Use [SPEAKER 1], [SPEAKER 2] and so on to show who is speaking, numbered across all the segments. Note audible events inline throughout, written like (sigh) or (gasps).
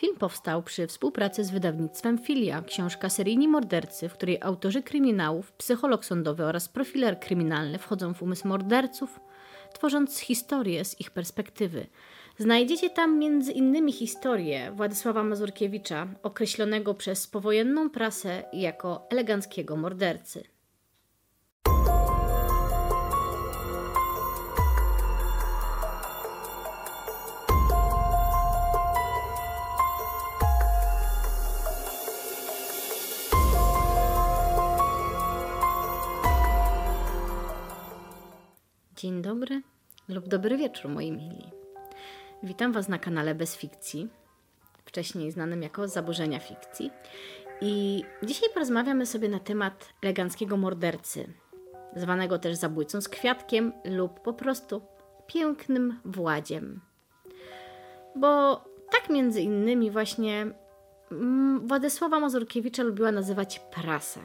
[SPEAKER 1] Film powstał przy współpracy z wydawnictwem Filia, książka Seryjni mordercy, w której autorzy kryminałów, psycholog sądowy oraz profiler kryminalny wchodzą w umysł morderców, tworząc historię z ich perspektywy. Znajdziecie tam między innymi historię Władysława Mazurkiewicza, określonego przez powojenną prasę jako eleganckiego mordercy. Dzień dobry lub dobry wieczór, moi mili. Witam Was na kanale Bez Fikcji, wcześniej znanym jako Zaburzenia Fikcji. I dzisiaj porozmawiamy sobie na temat eleganckiego mordercy, zwanego też zabójcą z kwiatkiem lub po prostu pięknym Władziem. Bo tak między innymi właśnie mm, Władysława Mazurkiewicza lubiła nazywać prasa.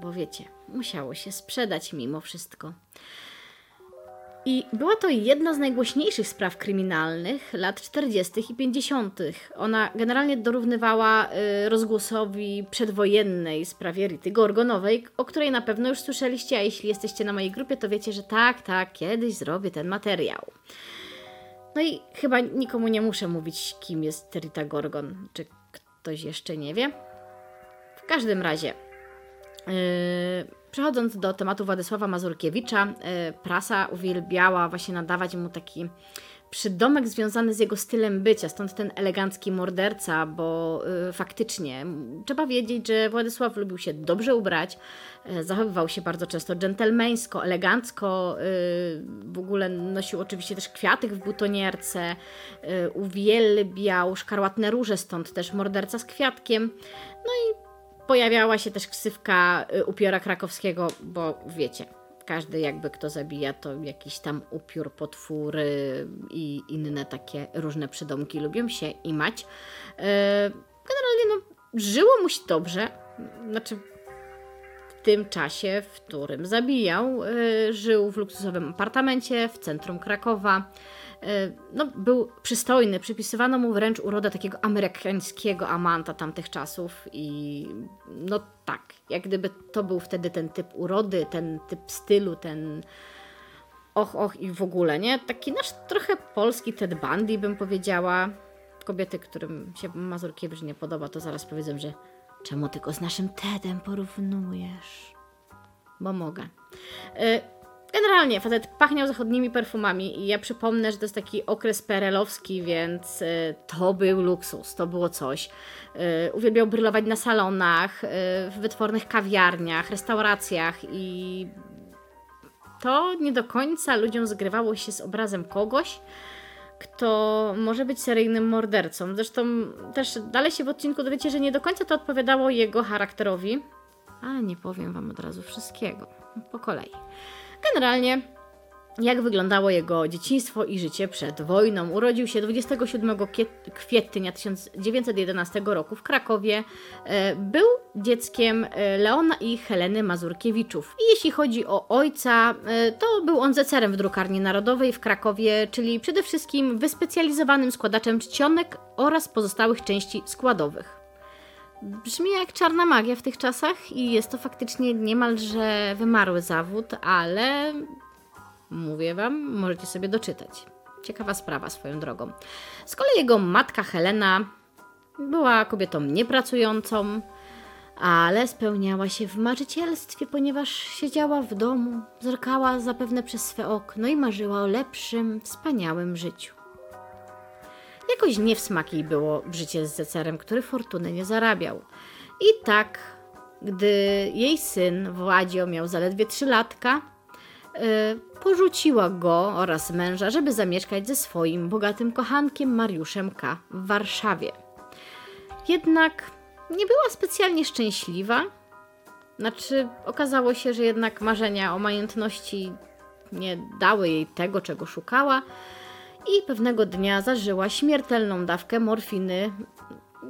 [SPEAKER 1] Bo wiecie, musiało się sprzedać mimo wszystko. I była to jedna z najgłośniejszych spraw kryminalnych lat 40. i 50. Ona generalnie dorównywała y, rozgłosowi przedwojennej sprawie Rity Gorgonowej, o której na pewno już słyszeliście, a jeśli jesteście na mojej grupie, to wiecie, że tak, tak, kiedyś zrobię ten materiał. No i chyba nikomu nie muszę mówić, kim jest Rita Gorgon. Czy ktoś jeszcze nie wie? W każdym razie. Yy, Przechodząc do tematu Władysława Mazurkiewicza, e, prasa uwielbiała właśnie nadawać mu taki przydomek związany z jego stylem bycia, stąd ten elegancki morderca, bo y, faktycznie trzeba wiedzieć, że Władysław lubił się dobrze ubrać, y, zachowywał się bardzo często dżentelmeńsko, elegancko, w ogóle nosił oczywiście też kwiatek w butonierce, uwielbiał szkarłatne róże, stąd też morderca z kwiatkiem. No i Pojawiała się też ksywka y, upiora krakowskiego, bo wiecie, każdy jakby kto zabija, to jakiś tam upiór, potwóry i inne takie różne przydomki lubią się imać. Y, generalnie no, żyło mu się dobrze, znaczy w tym czasie, w którym zabijał, y, żył w luksusowym apartamencie w centrum Krakowa. E, no, był przystojny, przypisywano mu wręcz urodę takiego amerykańskiego amanta tamtych czasów i no tak, jak gdyby to był wtedy ten typ urody, ten typ stylu, ten och, och i w ogóle, nie? Taki nasz trochę polski Ted Bundy bym powiedziała. Kobiety, którym się Mazurkiewicz nie podoba, to zaraz powiedzą, że czemu tylko z naszym Tedem porównujesz? Bo mogę. E, Generalnie facet pachniał zachodnimi perfumami i ja przypomnę, że to jest taki okres perelowski, więc y, to był luksus, to było coś. Y, uwielbiał brylować na salonach, y, w wytwornych kawiarniach, restauracjach i to nie do końca ludziom zgrywało się z obrazem kogoś, kto może być seryjnym mordercą. Zresztą też dalej się w odcinku dowiecie, że nie do końca to odpowiadało jego charakterowi, ale nie powiem Wam od razu wszystkiego. Po kolei. Generalnie jak wyglądało jego dzieciństwo i życie przed wojną. Urodził się 27 kwietnia 1911 roku w Krakowie. E, był dzieckiem e, Leona i Heleny Mazurkiewiczów. I jeśli chodzi o ojca, e, to był on zecerem w drukarni narodowej w Krakowie, czyli przede wszystkim wyspecjalizowanym składaczem czcionek oraz pozostałych części składowych. Brzmi jak czarna magia w tych czasach i jest to faktycznie niemalże wymarły zawód, ale mówię Wam, możecie sobie doczytać. Ciekawa sprawa swoją drogą. Z kolei jego matka Helena była kobietą niepracującą, ale spełniała się w marzycielstwie, ponieważ siedziała w domu, zerkała zapewne przez swe okno i marzyła o lepszym, wspaniałym życiu. Jakoś nie w smak jej było życie z zecerem, który fortuny nie zarabiał. I tak, gdy jej syn Władzio miał zaledwie trzy latka, yy, porzuciła go oraz męża, żeby zamieszkać ze swoim bogatym kochankiem Mariuszem K. w Warszawie. Jednak nie była specjalnie szczęśliwa. Znaczy, okazało się, że jednak marzenia o majątności nie dały jej tego, czego szukała i pewnego dnia zażyła śmiertelną dawkę morfiny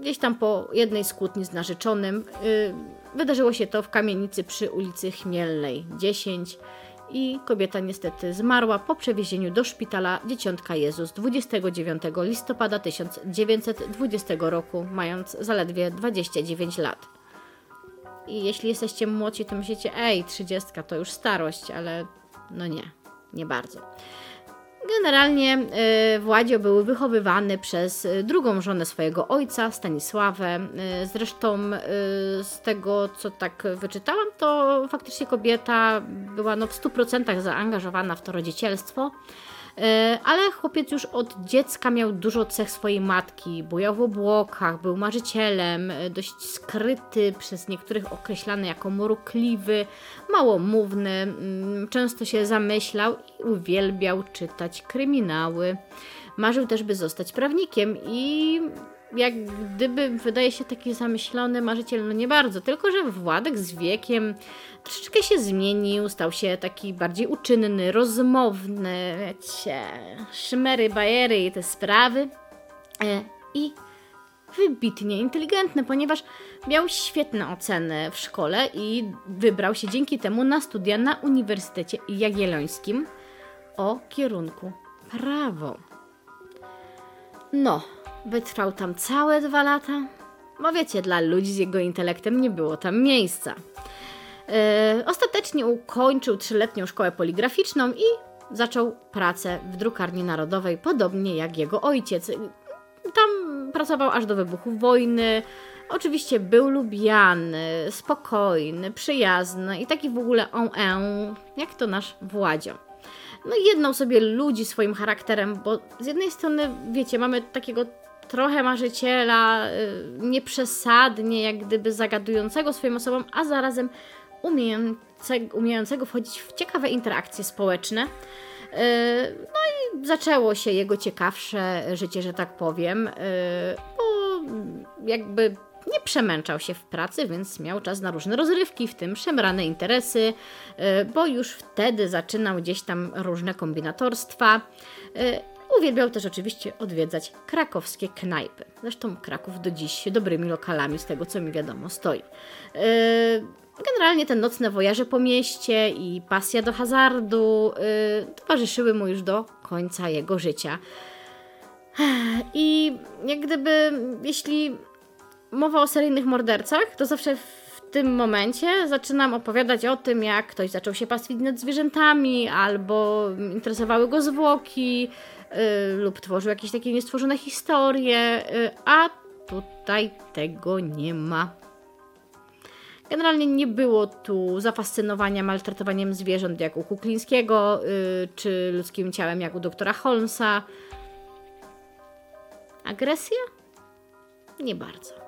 [SPEAKER 1] gdzieś tam po jednej z kłótni z narzeczonym. Yy, wydarzyło się to w kamienicy przy ulicy Chmielnej 10 i kobieta niestety zmarła po przewiezieniu do szpitala Dzieciątka Jezus 29 listopada 1920 roku, mając zaledwie 29 lat. I jeśli jesteście młodzi, to myślicie, ej, 30 to już starość, ale no nie, nie bardzo. Generalnie y, Władzio był wychowywany przez y, drugą żonę swojego ojca, Stanisławę. Y, zresztą z tego, co tak wyczytałam, to faktycznie kobieta była no, w 100% zaangażowana w to rodzicielstwo. E, ale chłopiec już od dziecka miał dużo cech swojej matki. Bujał w obłokach, był marzycielem, e, dość skryty, przez niektórych określany jako mrukliwy, małomówny, mm, często się zamyślał i uwielbiał czytać kryminały. Marzył też, by zostać prawnikiem i jak gdyby wydaje się taki zamyślony marzyciel, no nie bardzo, tylko że Władek z wiekiem troszeczkę się zmienił, stał się taki bardziej uczynny, rozmowny, wiecie, szmery, bajery i te sprawy. E, I wybitnie inteligentny, ponieważ miał świetne oceny w szkole i wybrał się dzięki temu na studia na Uniwersytecie Jagiellońskim o kierunku prawo. No, wytrwał tam całe dwa lata. Bo wiecie, dla ludzi z jego intelektem nie było tam miejsca. E, ostatecznie ukończył trzyletnią szkołę poligraficzną i zaczął pracę w drukarni narodowej, podobnie jak jego ojciec. Tam pracował aż do wybuchu wojny. Oczywiście był lubiany, spokojny, przyjazny i taki w ogóle on en, jak to nasz Władzio. No jedną sobie ludzi swoim charakterem, bo z jednej strony, wiecie, mamy takiego trochę marzyciela, y, nieprzesadnie jak gdyby zagadującego swoim osobom, a zarazem umiejącego, umiejącego wchodzić w ciekawe interakcje społeczne. Y, no i zaczęło się jego ciekawsze życie, że tak powiem, y, bo jakby nie przemęczał się w pracy, więc miał czas na różne rozrywki, w tym szemrane interesy, bo już wtedy zaczynał gdzieś tam różne kombinatorstwa. Uwielbiał też oczywiście odwiedzać krakowskie knajpy. Zresztą Kraków do dziś dobrymi lokalami, z tego co mi wiadomo, stoi. Generalnie te nocne wojaże po mieście i pasja do hazardu yy, towarzyszyły mu już do końca jego życia. I jak gdyby, jeśli mowa o seryjnych mordercach, to zawsze w tym momencie zaczynam opowiadać o tym, jak ktoś zaczął się pastwić nad zwierzętami, albo interesowały go zwłoki, yy, lub tworzył jakieś takie niestworzone historie, yy, a tutaj tego nie ma. Generalnie nie było tu zafascynowania maltretowaniem zwierząt jak u Kuklińskiego, yy, czy ludzkim ciałem jak u doktora Holmesa. Agresja? Nie bardzo.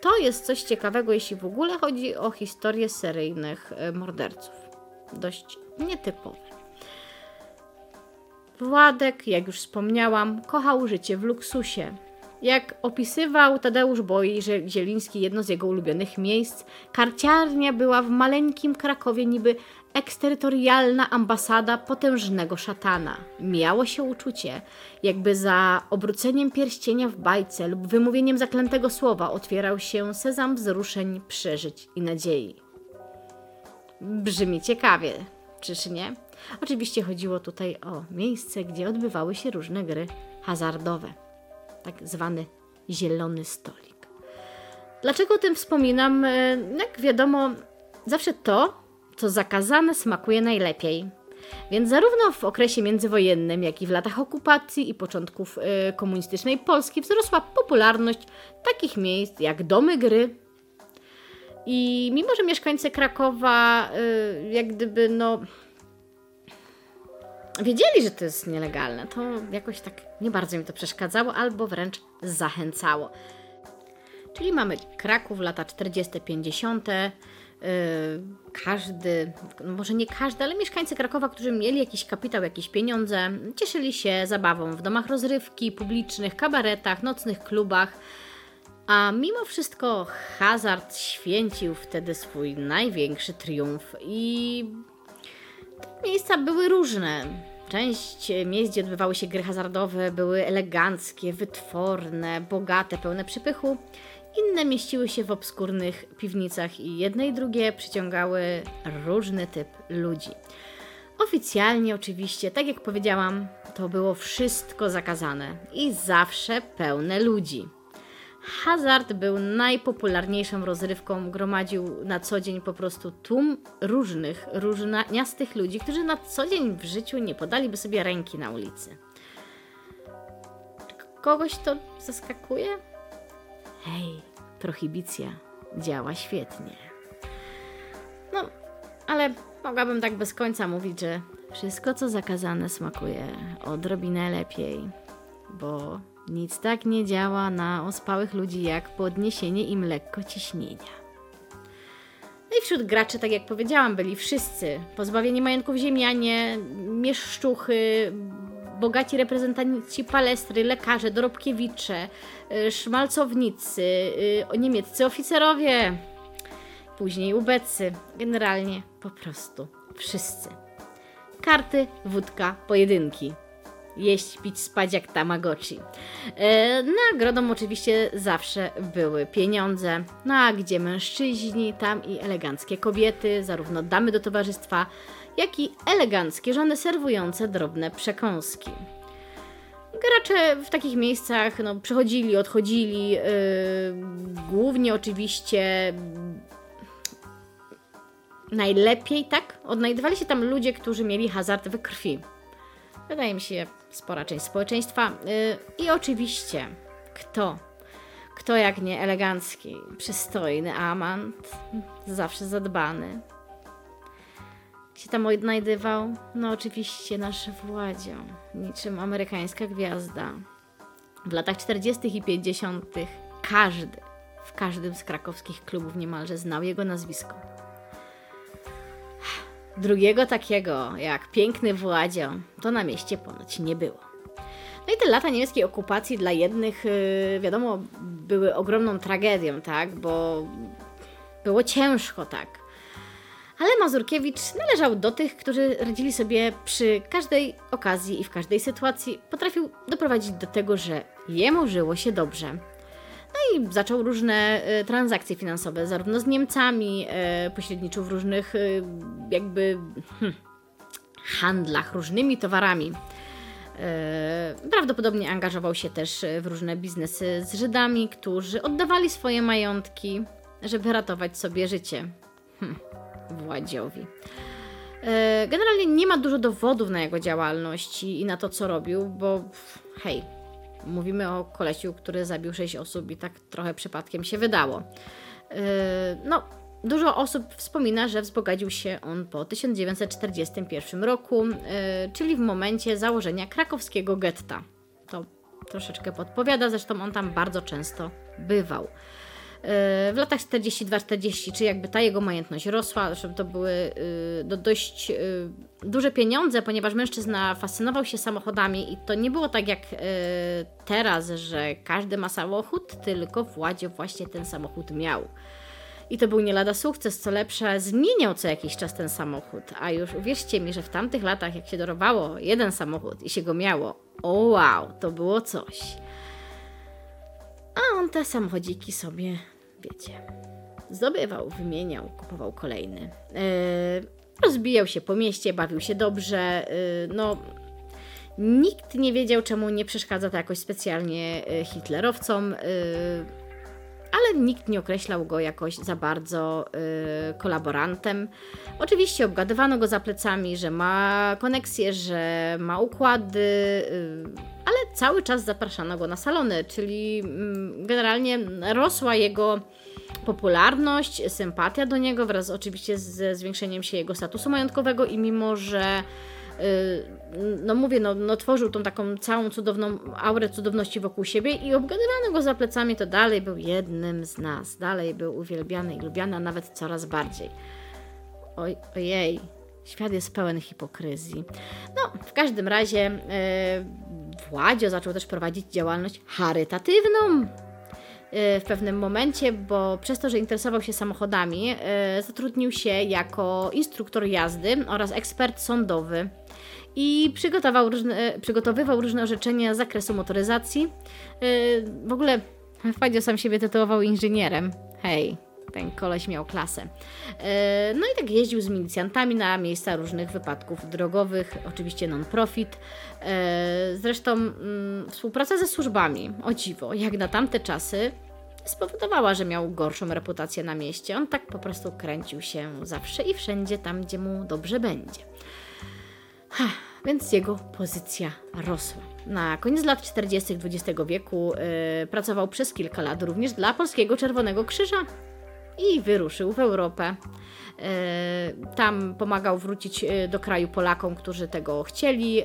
[SPEAKER 1] To jest coś ciekawego, jeśli w ogóle chodzi o historię seryjnych y, morderców. Dość nietypowe. Władek, jak już wspomniałam, kochał życie w luksusie. Jak opisywał Tadeusz Boj Zieliński, jedno z jego ulubionych miejsc, karciarnia była w maleńkim Krakowie niby eksterytorialna ambasada potężnego szatana. Miało się uczucie, jakby za obróceniem pierścienia w bajce lub wymówieniem zaklętego słowa otwierał się sezam wzruszeń, przeżyć i nadziei. Brzmi ciekawie, czyż nie? Oczywiście chodziło tutaj o miejsce, gdzie odbywały się różne gry hazardowe tak zwany zielony stolik. Dlaczego o tym wspominam? E, jak wiadomo, zawsze to, co zakazane, smakuje najlepiej. Więc zarówno w okresie międzywojennym, jak i w latach okupacji i początków y, komunistycznej Polski wzrosła popularność takich miejsc jak domy gry. I mimo, że mieszkańcy Krakowa y, jak gdyby no wiedzieli, że to jest nielegalne, to jakoś tak nie bardzo mi to przeszkadzało, albo wręcz zachęcało. Czyli mamy Kraków, lata 40-50. Yy, każdy, no może nie każdy, ale mieszkańcy Krakowa, którzy mieli jakiś kapitał, jakieś pieniądze, cieszyli się zabawą w domach rozrywki, publicznych, kabaretach, nocnych klubach. A mimo wszystko hazard święcił wtedy swój największy triumf i Miejsca były różne. Część miejsc, gdzie odbywały się gry hazardowe, były eleganckie, wytworne, bogate, pełne przypychu. inne mieściły się w obskurnych piwnicach i jedne i drugie przyciągały różny typ ludzi. Oficjalnie oczywiście, tak jak powiedziałam, to było wszystko zakazane i zawsze pełne ludzi. Hazard był najpopularniejszą rozrywką, gromadził na co dzień po prostu tłum różnych, różniastych ludzi, którzy na co dzień w życiu nie podaliby sobie ręki na ulicy. Kogoś to zaskakuje? Hej, prohibicja działa świetnie. No, ale mogłabym tak bez końca mówić, że wszystko co zakazane smakuje odrobinę lepiej, bo nic tak nie działa na ospałych ludzi jak podniesienie im lekko ciśnienia. No i wśród graczy, tak jak powiedziałam, byli wszyscy. Pozbawieni majątków ziemianie, mieszczuchy, bogaci reprezentanci palestry, lekarze, dorobkiewicze, y, szmalcownicy, y, niemieccy oficerowie, później ubecy, generalnie po prostu wszyscy. Karty, wódka, pojedynki jeść, pić, spać jak Tamagotchi. E, nagrodą oczywiście zawsze były pieniądze, no a gdzie mężczyźni, tam i eleganckie kobiety, zarówno damy do towarzystwa, jak i eleganckie żony serwujące drobne przekąski. Gracze w takich miejscach no, przychodzili, odchodzili, yy, głównie oczywiście najlepiej, tak? Odnajdywali się tam ludzie, którzy mieli hazard we krwi. Wydaje mi się, spora część społeczeństwa. Yy, I oczywiście, kto? Kto jak nie elegancki, przystojny amant, zawsze zadbany. Się tam odnajdywał? No oczywiście nasz Władzio, niczym amerykańska gwiazda. W latach 40. i 50. każdy, w każdym z krakowskich klubów niemalże znał jego nazwisko. Drugiego takiego, jak piękny Władzio, to na mieście ponoć nie było. No i te lata niemieckiej okupacji dla jednych, yy, wiadomo, były ogromną tragedią, tak? Bo było ciężko, tak? Ale Mazurkiewicz należał do tych, którzy radzili sobie przy każdej okazji i w każdej sytuacji. Potrafił doprowadzić do tego, że jemu żyło się dobrze. No i zaczął różne y, transakcje finansowe, zarówno z Niemcami, y, pośredniczył w różnych y, jakby hmm, handlach, różnymi towarami. Prawdopodobnie angażował się też w różne biznesy z Żydami, którzy oddawali swoje majątki, żeby ratować sobie życie. Hm, Władziowi. Generalnie nie ma dużo dowodów na jego działalność i na to, co robił, bo hej, Mówimy o kolesiu, który zabił 6 osób i tak trochę przypadkiem się wydało. Yy, no, dużo osób wspomina, że wzbogacił się on po 1941 roku, yy, czyli w momencie założenia krakowskiego getta. To troszeczkę podpowiada, zresztą on tam bardzo często bywał w latach 42-40, czy jakby ta jego majętność rosła, zresztą to były y, no, dość y, duże pieniądze, ponieważ mężczyzna fascynował się samochodami i to nie było tak jak y, teraz, że każdy ma samochód, tylko Władzie właśnie ten samochód miał. I to był nie lada sukces, co lepsze, zmieniał co jakiś czas ten samochód. A już uwierzcie mi, że w tamtych latach, jak się dorowało jeden samochód i się go miało, o wow, to było coś. A on te samochodziki sobie wiecie, zdobywał, wymieniał, kupował kolejny. Yy, rozbijał się po mieście, bawił się dobrze. Yy, no, nikt nie wiedział, czemu nie przeszkadza to jakoś specjalnie e, hitlerowcom. Yy, ale nikt nie określał go jakoś za bardzo y, kolaborantem. Oczywiście obgadywano go za plecami, że ma koneksje, że ma układy, y, ale cały czas zapraszano go na salony, czyli y, generalnie rosła jego popularność, sympatia do niego wraz oczywiście ze zwiększeniem się jego statusu majątkowego i mimo, że Y, no mówię, no, no tworzył tą taką całą cudowną aurę cudowności wokół siebie i obgadywano go za plecami, to dalej był jednym z nas, dalej był uwielbiany i lubiany, a nawet coraz bardziej. Oj, ojej, świat jest pełen hipokryzji. No, w każdym razie yy, Władzio zaczął też prowadzić działalność charytatywną y, w pewnym momencie, bo przez to, że interesował się samochodami, y, zatrudnił się jako instruktor jazdy oraz ekspert sądowy i przygotował różne, przygotowywał różne orzeczenia z zakresu motoryzacji. E, w ogóle Wpadzie sam siebie tytułował inżynierem. Hej, ten koleś miał klasę. E, no i tak jeździł z milicjantami na miejsca różnych wypadków drogowych, oczywiście non-profit. E, zresztą mm, współpraca ze służbami, o dziwo, jak na tamte czasy, spowodowała, że miał gorszą reputację na mieście. On tak po prostu kręcił się zawsze i wszędzie tam, gdzie mu dobrze będzie. Ha, więc jego pozycja rosła. Na koniec lat 40. XX wieku yy, pracował przez kilka lat również dla Polskiego Czerwonego Krzyża i wyruszył w Europę. Yy, tam pomagał wrócić yy, do kraju Polakom, którzy tego chcieli,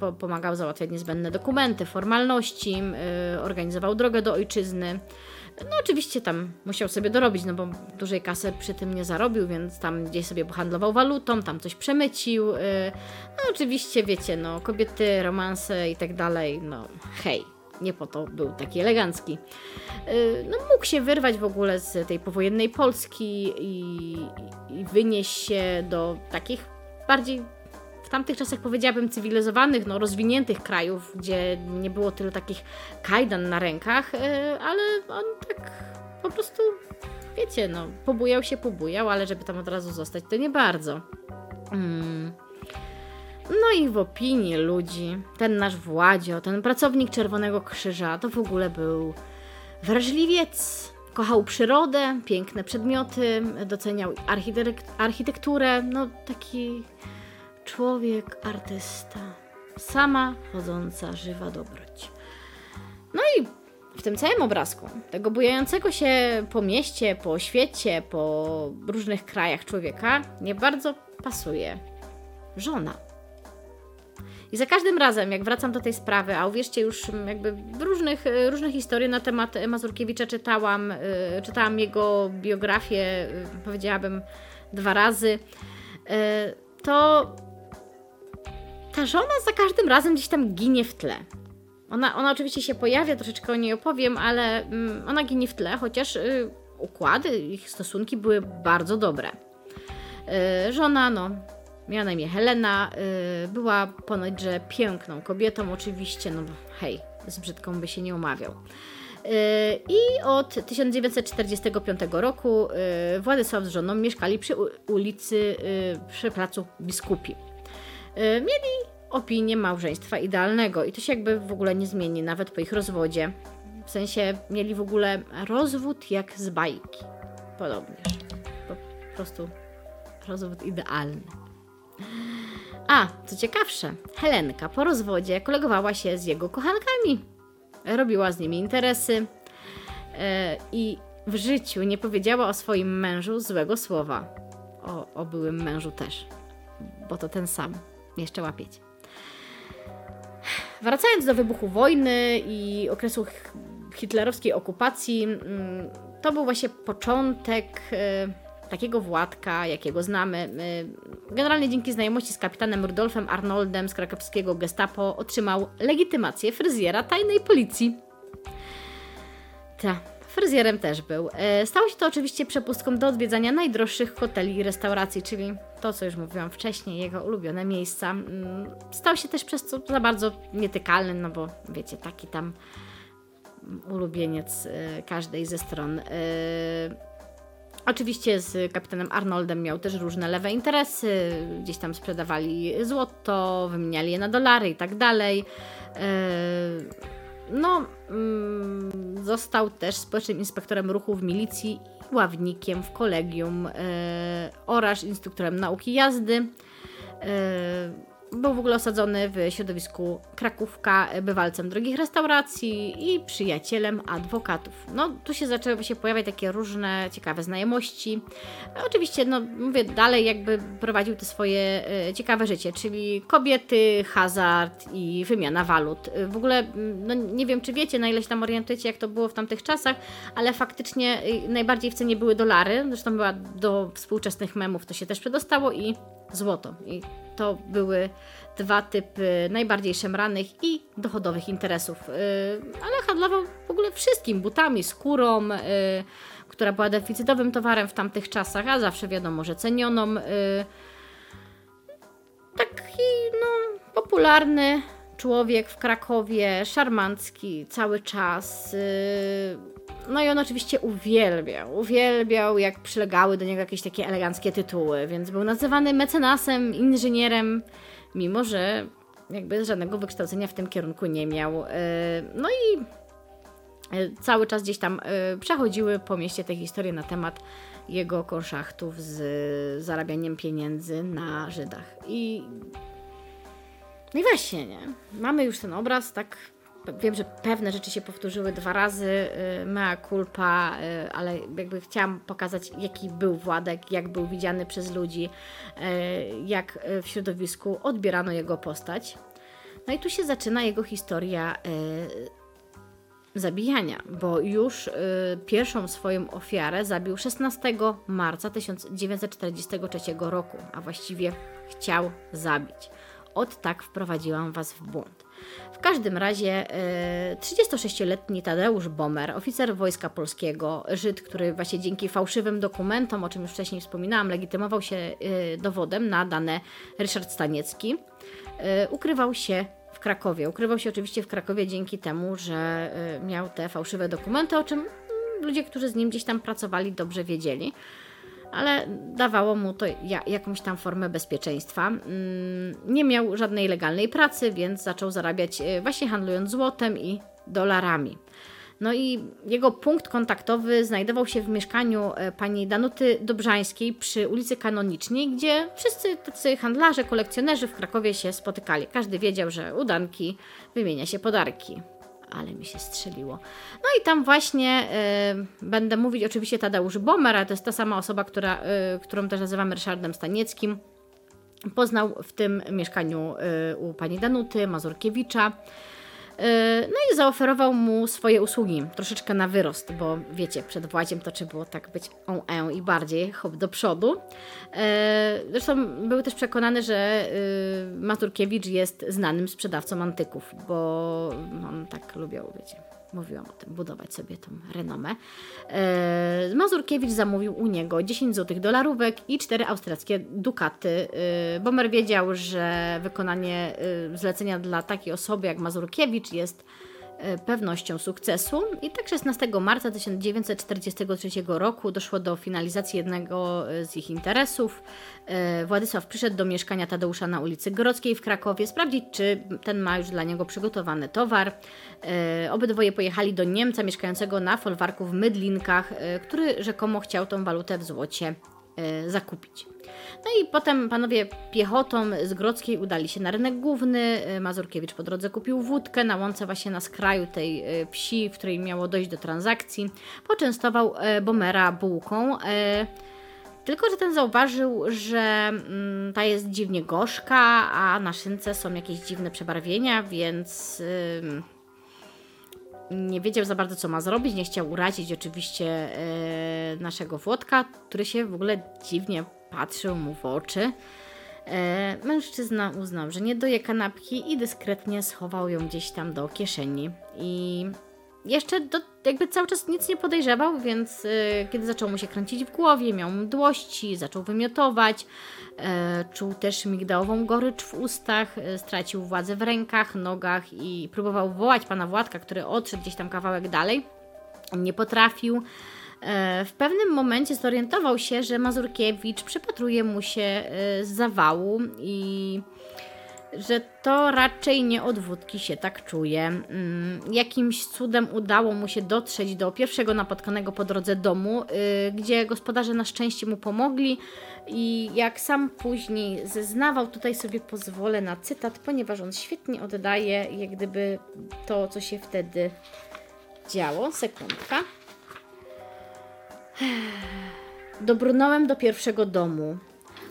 [SPEAKER 1] po, pomagał załatwiać niezbędne dokumenty, formalności, organizował drogę do ojczyzny. No oczywiście tam musiał sobie dorobić, no bo dużej kasy przy tym nie zarobił, więc tam gdzieś sobie pohandlował walutą, tam coś przemycił. No oczywiście wiecie, no kobiety, romanse i tak dalej, no hej nie po to był taki elegancki. Y, no, mógł się wyrwać w ogóle z tej powojennej Polski i, i wynieść się do takich bardziej w tamtych czasach powiedziałabym cywilizowanych, no, rozwiniętych krajów, gdzie nie było tylu takich kajdan na rękach, y, ale on tak po prostu, wiecie, no, pobujał się, pobujał, ale żeby tam od razu zostać, to nie bardzo. Hmm. No i w opinii ludzi, ten nasz Władzio, ten pracownik Czerwonego Krzyża, to w ogóle był wrażliwiec. Kochał przyrodę, piękne przedmioty, doceniał architekturę, no taki człowiek, artysta. Sama chodząca, żywa dobroć. No i w tym całym obrazku, tego bujającego się po mieście, po świecie, po różnych krajach człowieka, nie bardzo pasuje żona. I za każdym razem, jak wracam do tej sprawy, a uwierzcie, już jakby różnych, różnych historii na temat Mazurkiewicza czytałam, y, czytałam jego biografię, y, powiedziałabym dwa razy, y, to ta żona za każdym razem gdzieś tam ginie w tle. Ona, ona oczywiście się pojawia, troszeczkę o niej opowiem, ale mm, ona ginie w tle, chociaż układy, ich stosunki były bardzo dobre. Żona, no, Miała na imię Helena, yy, była ponoć, że piękną kobietą, oczywiście, no hej, z brzydką by się nie umawiał. Yy, I od 1945 roku yy, Władysław z żoną mieszkali przy ulicy, yy, przy placu Biskupi. Yy, mieli opinię małżeństwa idealnego i to się jakby w ogóle nie zmieni, nawet po ich rozwodzie. W sensie mieli w ogóle rozwód jak z bajki. Podobnież. Po prostu rozwód idealny. A, co ciekawsze, Helenka po rozwodzie kolegowała się z jego kochankami. Robiła z nimi interesy yy, i w życiu nie powiedziała o swoim mężu złego słowa. O, o byłym mężu też, bo to ten sam. Jeszcze łapieć. Wracając do wybuchu wojny i okresu hitlerowskiej okupacji, mm, to był właśnie początek. Yy, takiego Władka, jakiego znamy. Generalnie dzięki znajomości z kapitanem Rudolfem Arnoldem z krakowskiego gestapo otrzymał legitymację fryzjera tajnej policji. Ta, fryzjerem też był. E, stało się to oczywiście przepustką do odwiedzania najdroższych hoteli i restauracji, czyli to, co już mówiłam wcześniej, jego ulubione miejsca. Mm, stał się też przez co za bardzo nietykalny, no bo wiecie, taki tam ulubieniec e, każdej ze stron. E, Oczywiście z kapitanem Arnoldem miał też różne lewe interesy, gdzieś tam sprzedawali złoto, wymieniali je na dolary i tak dalej. No, mm, został też społecznym inspektorem ruchu w milicji i ławnikiem w kolegium e, oraz instruktorem nauki jazdy. E, był w ogóle osadzony w środowisku Krakówka, bywalcem drogich restauracji i przyjacielem adwokatów. No, tu się zaczęły się pojawiać takie różne ciekawe znajomości. Oczywiście, no mówię, dalej jakby prowadził to swoje e, ciekawe życie, czyli kobiety, hazard i wymiana walut. W ogóle, no nie wiem, czy wiecie, na ile się tam orientujecie, jak to było w tamtych czasach, ale faktycznie e, najbardziej w cenie były dolary, zresztą była do współczesnych memów, to się też przedostało i złoto. I to były dwa typy najbardziej szemranych i dochodowych interesów. Y, ale handlował w ogóle wszystkim, butami, skórą, y, która była deficytowym towarem w tamtych czasach, a zawsze wiadomo, że cenioną. Y, taki no, popularny człowiek w Krakowie, szarmancki cały czas. No i on oczywiście uwielbiał, uwielbiał jak przylegały do niego jakieś takie eleganckie tytuły, więc był nazywany mecenasem, inżynierem, mimo że jakby żadnego wykształcenia w tym kierunku nie miał. Y, no i y, cały czas gdzieś tam przechodziły po mieście te historie na temat jego konszachtów z zarabianiem pieniędzy na Żydach. I no i właśnie, nie? Mamy już ten obraz, tak. Wiem, że pewne rzeczy się powtórzyły dwa razy, y, mea culpa, y, ale jakby chciałam pokazać, jaki był Władek, jak był widziany przez ludzi, y, jak w środowisku odbierano jego postać. No i tu się zaczyna jego historia zabijania, bo już pierwszą swoją ofiarę zabił 16 marca 1943 roku, a właściwie chciał zabić. Od tak wprowadziłam Was w błąd. W każdym razie y, 36-letni Tadeusz Bomer, oficer Wojska Polskiego, Żyd, który właśnie dzięki fałszywym dokumentom, o czym już wcześniej wspominałam, legitymował się y, dowodem na dane Ryszard Staniecki, y, ukrywał się w Krakowie. Ukrywał się oczywiście w Krakowie dzięki temu, że miał te fałszywe dokumenty, o czym ludzie, którzy z nim gdzieś tam pracowali, dobrze wiedzieli. Ale dawało mu to jakąś tam formę bezpieczeństwa. Mm, nie miał żadnej legalnej pracy, więc zaczął zarabiać y, właśnie handlując złotem i dolarami. No i jego punkt kontaktowy znajdował się w mieszkaniu e, pani Danuty Dobrzańskiej przy ulicy Kanonicznej, gdzie wszyscy tacy handlarze, kolekcjonerzy w Krakowie się spotykali. Każdy wiedział, że udanki wymienia się podarki. Ale mi się strzeliło. No i tam właśnie y, będę mówić oczywiście Tadeusz Bomer, ale to jest ta sama osoba, która, y, którą też nazywamy Ryszardem Stanieckim. Poznał w tym mieszkaniu y, u pani Danuty Mazurkiewicza. Yy, no i zaoferował mu swoje usługi, troszeczkę na wyrost, bo wiecie, przed Władziem to trzeba było tak być on e i bardziej hop do przodu. Yy, zresztą był też przekonany, że yy, Maturkiewicz jest znanym sprzedawcą antyków, bo on tak lubiał, wiecie, mówiłam o tym, budować sobie tą renomę. E, Mazurkiewicz zamówił u niego 10 złotych dolarówek i 4 austriackie dukaty. E, Bomer wiedział, że wykonanie e, zlecenia dla takiej osoby jak Mazurkiewicz jest pewnością sukcesu. I tak 16 marca 1943 roku doszło do finalizacji jednego e, z ich interesów. E, Władysław przyszedł do mieszkania Tadeusza na ulicy Grodzkiej w Krakowie sprawdzić, czy ten ma już dla niego przygotowany towar. Obydwoje pojechali do Niemca mieszkającego na folwarku w Mydlinkach, który rzekomo chciał tą walutę w złocie zakupić. No i potem panowie piechotą z Grodzkiej udali się na rynek główny. Y, Mazurkiewicz po drodze kupił wódkę na łące właśnie na skraju tej y, wsi, w której miało dojść do transakcji. Poczęstował y, Bomera bułką. Tylko, że ten zauważył, że mm, ta jest dziwnie gorzka, a na szynce są jakieś dziwne przebarwienia, więc nie wiedział za bardzo, co ma zrobić. Nie chciał urazić oczywiście naszego Włodka, który się w ogóle dziwnie patrzył mu w oczy. E, mężczyzna uznał, że nie doje kanapki i dyskretnie schował ją gdzieś tam do kieszeni. I jeszcze do, jakby cały czas nic nie podejrzewał, więc e, kiedy zaczął mu się kręcić w głowie, miał mdłości, zaczął wymiotować, e, czuł też migdałową gorycz w ustach, e, stracił władzę w rękach, nogach i próbował wołać pana Władka, który odszedł gdzieś tam kawałek dalej. Nie potrafił. E, w pewnym momencie zorientował się, że Mazurkiewicz przypatruje mu się z zawału i że to raczej nie od wódki się tak czuje. Mm, jakimś cudem udało mu się dotrzeć do pierwszego napotkanego po drodze domu, e, gdzie gospodarze na szczęście mu pomogli i jak sam później zeznawał, tutaj sobie pozwolę na cytat, ponieważ on świetnie oddaje jak gdyby to, co się wtedy działo. Sekundka. (sighs) Dobrnąłem do pierwszego domu.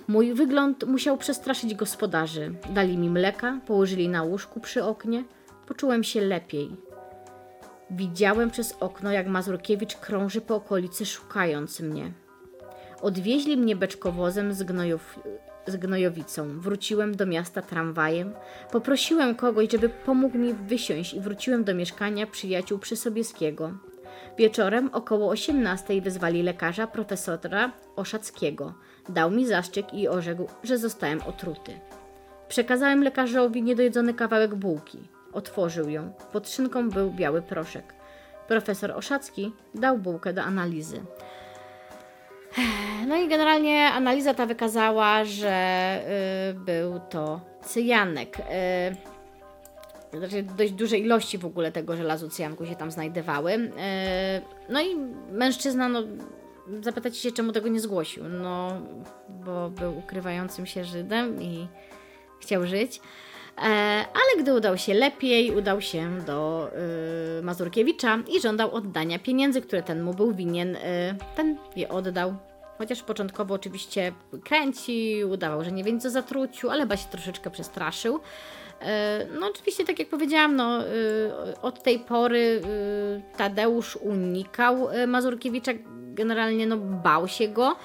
[SPEAKER 1] Mój wygląd musiał przestraszyć gospodarzy. Dali mi mleka, położyli na łóżku przy oknie. Poczułem się lepiej. Widziałem przez okno, jak Mazurkiewicz krąży po okolicy, szukając mnie. Odwieźli mnie beczkowozem z, gnojow... z gnojowicą. Wróciłem do miasta tramwajem. Poprosiłem kogoś, żeby pomógł mi wysiąść i wróciłem do mieszkania przyjaciół Przysobieskiego. Wieczorem około 18 wezwali lekarza profesora Oszackiego. Dał mi zaszczyk i orzekł, że zostałem otruty. Przekazałem lekarzowi niedojedzony kawałek bułki. Otworzył ją. Pod szynką był biały proszek. Profesor Oszacki dał bułkę do analizy. No i generalnie analiza ta wykazała, że y, był to cyjanek. Y, znaczy dość duże ilości w ogóle tego żelazu cyjanku się tam znajdowały. Y, no i mężczyzna, no zapytacie się, czemu tego nie zgłosił. No, bo był ukrywającym się Żydem i chciał żyć. E, ale gdy udał się lepiej, udał się do y, Mazurkiewicza i żądał oddania pieniędzy, które ten mu był winien. Y, ten je oddał. Chociaż początkowo oczywiście kręcił, udawał, że nie wie nic o zatruciu, ale chyba się troszeczkę przestraszył. E, no oczywiście, tak jak powiedziałam, no, y, od tej pory Tadeusz unikał Mazurkiewicza, generalnie no, bał się go.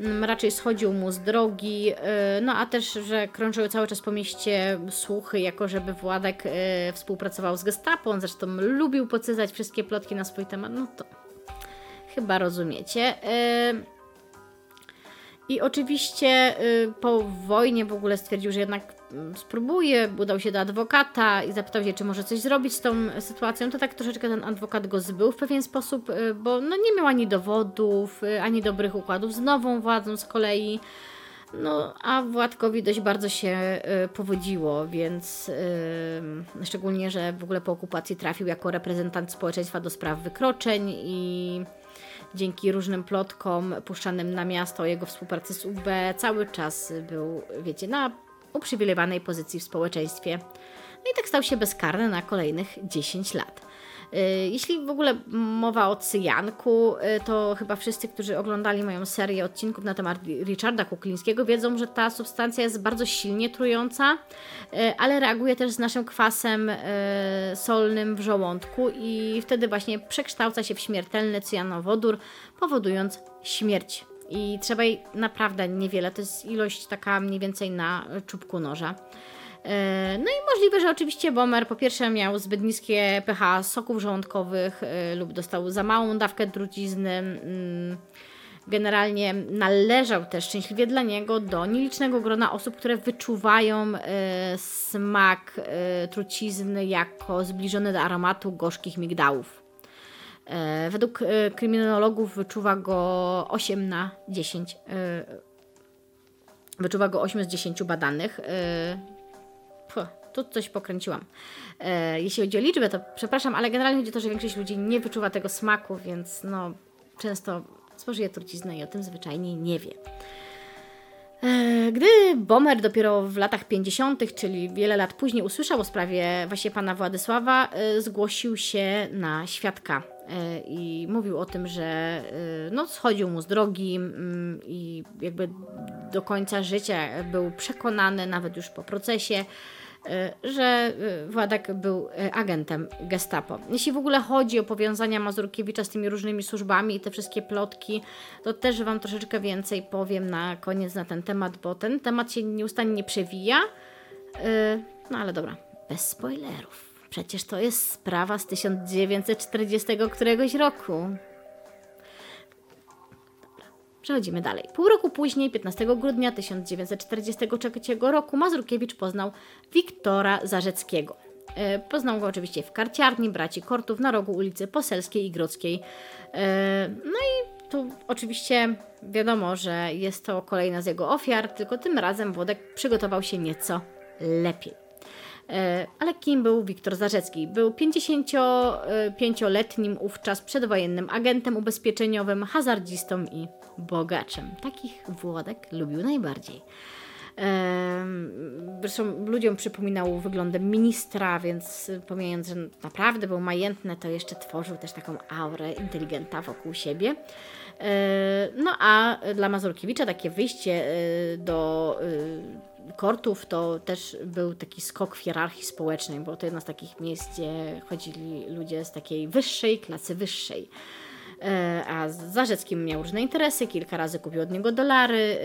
[SPEAKER 1] Mm, raczej schodził mu z drogi, y, no a też, że krążyły cały czas po mieście słuchy, jako żeby Władek y, współpracował z gestapo, on zresztą lubił pocyzać wszystkie plotki na swój temat, no to chyba rozumiecie. Y, I oczywiście po wojnie w ogóle stwierdził, że jednak spróbuje, udał się do adwokata i zapytał się, czy może coś zrobić z tą sytuacją, to tak troszeczkę ten adwokat go zbył w pewien sposób, y, bo no nie miał ani dowodów, y, ani dobrych układów z nową władzą z kolei. No, a Władkowi dość bardzo się y, powodziło, więc y, szczególnie, że w ogóle po okupacji trafił jako reprezentant społeczeństwa do spraw wykroczeń i dzięki różnym plotkom puszczanym na miasto o jego współpracy z UB cały czas był, wiecie, na uprzywilejowanej pozycji w społeczeństwie. No i tak stał się bezkarny na kolejnych 10 lat. Y, jeśli w ogóle mowa o cyjanku, y, to chyba wszyscy, którzy oglądali moją serię odcinków na temat Richarda Kuklińskiego, wiedzą, że ta substancja jest bardzo silnie trująca, y, ale reaguje też z naszym kwasem solnym w żołądku i wtedy właśnie przekształca się w śmiertelny cyjanowodór, powodując śmierć i trzeba jej naprawdę niewiele, to jest ilość taka mniej więcej na czubku noża. E, no i możliwe, że oczywiście Bomer po pierwsze miał zbyt niskie pH soków żołądkowych e, lub dostał za małą dawkę trucizny. Mm, generalnie należał też szczęśliwie dla niego do nielicznego grona osób, które wyczuwają e, smak trucizny jako zbliżony do aromatu gorzkich migdałów. Według kryminologów wyczuwa go 8 na 10. E, wyczuwa go 8 z 10 badanych. Tu coś pokręciłam. Jeśli chodzi o liczbę, to przepraszam, ale generalnie chodzi o to, że większość ludzi nie wyczuwa tego smaku, więc no, często spożyje truciznę i o tym zwyczajnie nie wie. Gdy Bomer dopiero w latach 50., czyli wiele lat później, usłyszał o sprawie właśnie pana Władysława, zgłosił się na świadka E, i mówił o tym, że e, no, schodził mu z drogi mm, i jakby do końca życia był przekonany, nawet już po procesie, e, że Władek był agentem gestapo. Jeśli w ogóle chodzi o powiązania Mazurkiewicza z tymi różnymi służbami i te wszystkie plotki, to też Wam troszeczkę więcej powiem na koniec na ten temat, bo ten temat się nieustannie przewija. No ale dobra, bez spoilerów. Przecież to jest sprawa z 1940 któregoś roku. Przechodzimy dalej. Pół roku później, 15 grudnia 1943 roku, Mazurkiewicz poznał Wiktora Zarzeckiego. E, poznał go oczywiście w karciarni braci Kortów na rogu ulicy Poselskiej i Grodzkiej. E, no i tu oczywiście wiadomo, że jest to kolejna z jego ofiar, tylko tym razem Włodek przygotował się nieco lepiej. E, ale kim był Wiktor Zarzecki? Był 55-letnim wówczas przedwojennym agentem ubezpieczeniowym, hazardzistą i bogaczem. Takich Włodek lubił najbardziej. Zresztą ludziom przypominał wyglądem ministra, więc pomijając, że naprawdę był majętny, to jeszcze tworzył też taką aurę inteligenta wokół siebie. E, no a dla Mazurkiewicza takie wyjście e, do Kortów to też był taki skok w hierarchii społecznej, bo to jedno z takich miejsc, gdzie chodzili ludzie z takiej wyższej klasy wyższej. E, a Zarzeckim miał różne interesy, kilka razy kupił od niego dolary. E,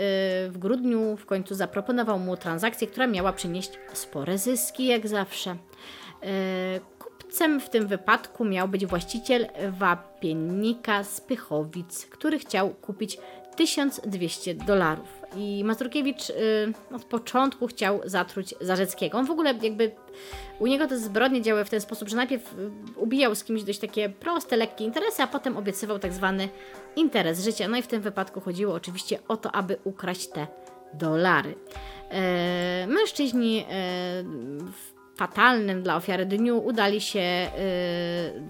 [SPEAKER 1] w grudniu w końcu zaproponował mu transakcję, która miała przynieść spore zyski, jak zawsze. E, kupcem w tym wypadku miał być właściciel wapiennika z Pychowic, który chciał kupić 1200 dolarów. I Mazurkiewicz y, od początku chciał zatruć Zarzeckiego. On w ogóle jakby u niego te zbrodnie działały w ten sposób, że najpierw y, ubijał z kimś dość takie proste, lekkie interesy, a potem obiecywał tak zwany interes życia. No i w tym wypadku chodziło oczywiście o to, aby ukraść te dolary. E, mężczyźni e, w fatalnym dla ofiary dniu udali się y,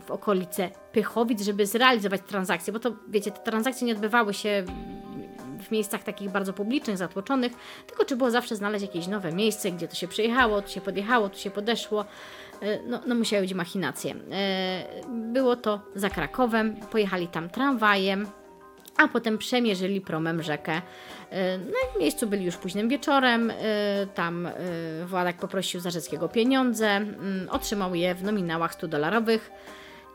[SPEAKER 1] w okolice Pychowic, żeby zrealizować transakcje, bo to wiecie, te transakcje nie odbywały się w miejscach takich bardzo publicznych, zatłoczonych, tylko czy było zawsze znaleźć jakieś nowe miejsce, gdzie to się przyjechało, tu się podjechało, tu się podeszło. Y, no, no musiały być machinacje. Y, było to za Krakowem, pojechali tam tramwajem, a potem przemierzyli promem rzekę. Na miejscu byli już późnym wieczorem. Tam Władek poprosił Zarzeckiego pieniądze, mm, otrzymał je w nominałach 100 dolarowych.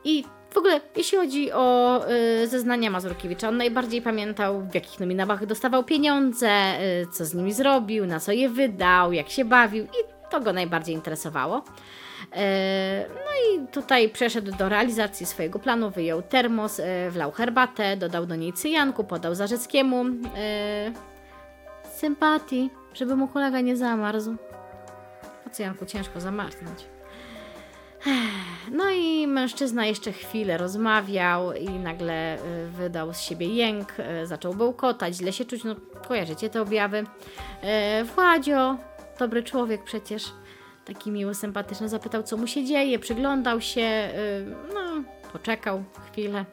[SPEAKER 1] I w ogóle, jeśli chodzi o zeznania Mazurkiewicza, on najbardziej pamiętał, w jakich nominałach dostawał pieniądze, co z nimi zrobił, na co je wydał, jak się bawił i to go najbardziej interesowało. E, no i tutaj przeszedł do realizacji swojego planu, wyjął termos, e, wlał herbatę, dodał do niej cyjanku, podał Zarzeckiemu e, sympatii, żeby mu kolega nie zamarzł. Po cyjanku ciężko zamarznąć. No i mężczyzna jeszcze chwilę rozmawiał i nagle wydał z siebie jęk, zaczął bełkotać, źle się czuć, no kojarzycie te objawy. Władzio, dobry człowiek przecież, taki miły, sympatyczny, zapytał, co mu się dzieje, przyglądał się, y, no, poczekał chwilę.